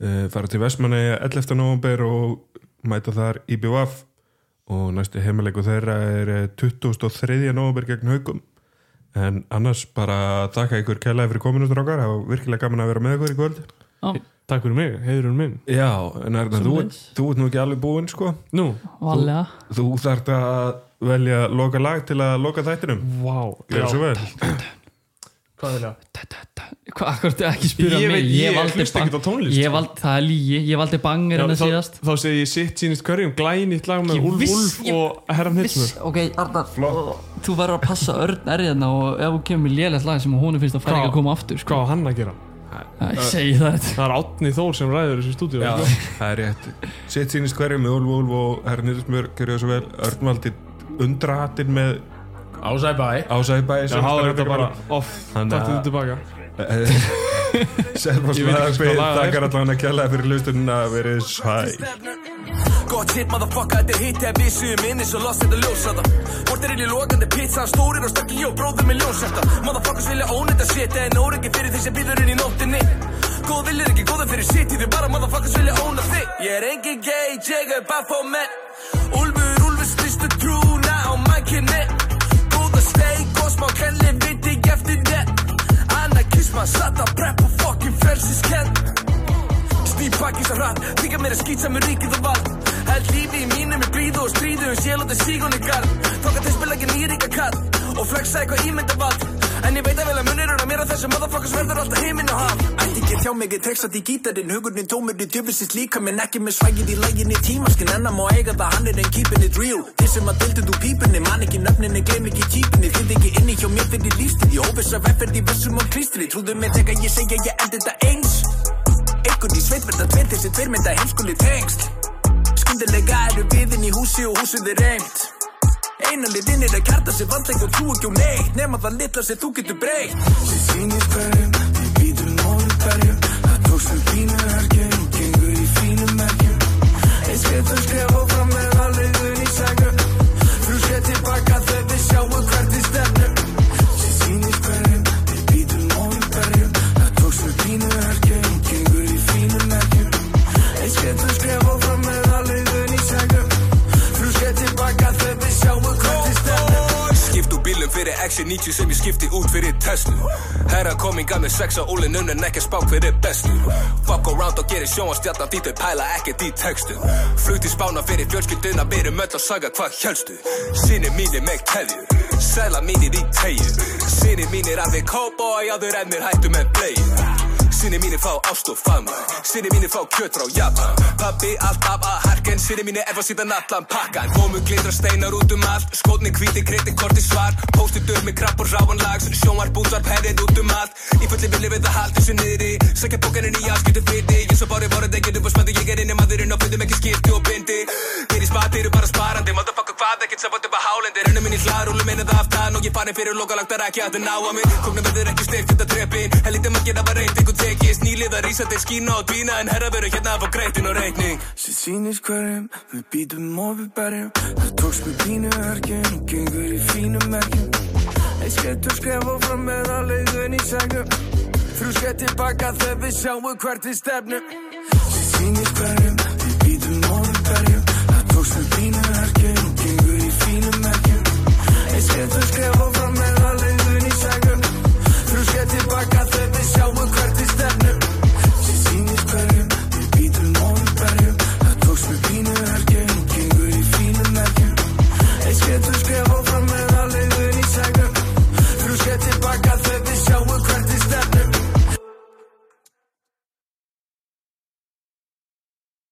uh, fara til Vestmanni 11. nóvember og mæta þar IBVF og næsti heimileikur þeirra er eh, 23. nóvember gegn Haugum en annars bara þakka ykkur kælaði fyrir kominu strákar. Og virkilega gaman að vera með ykkur í kvöld. Takk fyrir mig, heiðurinn minn. Já, en Erna, þú, þú ert nú ekki alveg búinn sko. Nú, Valega Þú þarft að velja loka lag til að loka þættinum. Vá svo vel Hvað vilja? Hvað, akkur ekki spyrja mig? ég valdi hlusta ekkert á tónlist, Ég sko. valdi, það er lígi, ég valdi banger en það þá, síðast. þá segi ég sitt sínist hverjum. Glænýtt lag með Úlf ég og Herran Hitsmur ok, Arnar, þú verður að passa örn erðina og ef þú kemur með lélegt lag sem hún finnst að færa Hvað- ekki að koma aftur sko. Hvað á hann að gera? Ég segi það. Það er Átni Þór sem ræður þessu stúdíu Já, það er rétt. Sitt sínist hverju með Úlf Úlf og Hernirðismjör gerðu það svo vel. Örnvaldi undrahatinn með Ásæ bæ Ásæbæ Já, þá er þetta bara off. Þannig Takk til tilbaka. Selfoss Ég veit ekki Laðarbyggð hvað lag það er, Takkar allan að kjalla fyrir lustunina verið sæ Gott hit, motherfucker, þetta er hitt Ef við séum inni svo lost þetta ljósata Vortir inn í lokandi pizza Stórir og stakki ég og bróður með ljósata Motherfuckers vilja ónetta shit En óryggi fyrir því sem býður inn í nóttinni. Góð viljur ekki góða fyrir sitt Því bara motherfuckers vilja óna þig Ég er engin gay, ég er bara for men Úlfur, úlfur, styrstu trúna á mækinni Anarkisma, satt að prep og fucking frelsiskenn Snýp bakið svo hratt, þykja mér að skýtsa með ríkið og vald. Held lífi í mínu með blíðu og stríðu um sjél og það sígun í garð. Tók að þeir spila ekki nýríka kall og flexa eitthvað ímynda vald En ég veit að vel að munir er að mér að þessum motherfuckers verður alltaf heiminn og haf. Ætti ekki þjá mig, ég texat í gítarinn, hugurinn tómur í djöfisins líka Minn ekki með svægið í læginni tímaskin, en að má eiga það hann er en keeping it real. Þið sem að dildu þú pípunni, man ekki nöfninni, gleym ekki típunni Þið ekki inni hjá mér fyrir lífstíð, ég hófis að vefferð í vessum og klístri. Trúðu mig þegar ég segja ég endi þetta eins. Einhvern í sveit verða tveir þessi tveir mynda heimskuli tengsl. Skundilega eru við inn í húsi og húsið er reynd Einan er að kjarta sig vandleik og trú ekki um neitt Nefn að það litla sem þú getur breytt. Sér sýnist hverjum, við býtum móðu hverjum. Það tókst með fínu herkjum og gengur í fínu merkjum Eins getur skrifa fyrir X90 sem ég skipti út fyrir Tesla Herra kominga með sex á úlinn unnan ekki að spá hver er bestur Fuck around og gerir sjónastjarnan því þau pæla ekkert í textu Flugt í spána fyrir fjölskylduna erum öll að saga hvað helstu Sinni mínir með keðju, sæla mínir í tegju Sinni mínir alveg cowboy áður en mér hættu með bleið Sinni mínir fá ást og faðma Sinni mínir fá kjöt frá Japan. Pappi alltaf að harken. Sinni mínir efa síðan allan pakkan. Gómu glitra steinar út um allt. Skotni hvíti, kreiti, korti svar. Póstið döð með krabb og ráanlags Sjónvar, búndvar, perrið út um allt. Í fulli villi við að halda þessu niðri. Sækja bókaninn í afskiptu fyrti Ég svo bári voru þegar þú var spandi Ég er inni maðurinn og fundum ekki skipti og bindi. Þeir í spati eru bara sparandi. Motherfucker hvað ekkert sem bótið bara hálendi. Rennum inn í hlaðrúlu minna það aftan. Og ég farin fyrir lokalagt að rækja að ná að mig. Kóknum verður ekki steikt þetta trepin Helítið maður geta bara reynd einhvern tekist Nýlið að rísa til skína og dvína En herra verður hérna að fá greitin og reikning. Sér sýnist hverjum, við býtum og við berjum. Það tókst með pínu herkjum og gengur í fínu merkjum Eitt skettur skrefa fram með að leiðun í segjum Þrjú skett tilbaka þegar við sjáum hvert við stefnum. Sér sýnist hverjum, við býtum og við berjum. Það tókst með pínu herkjum og gengur í fínu merkjum Eitt skettur skrefa fram með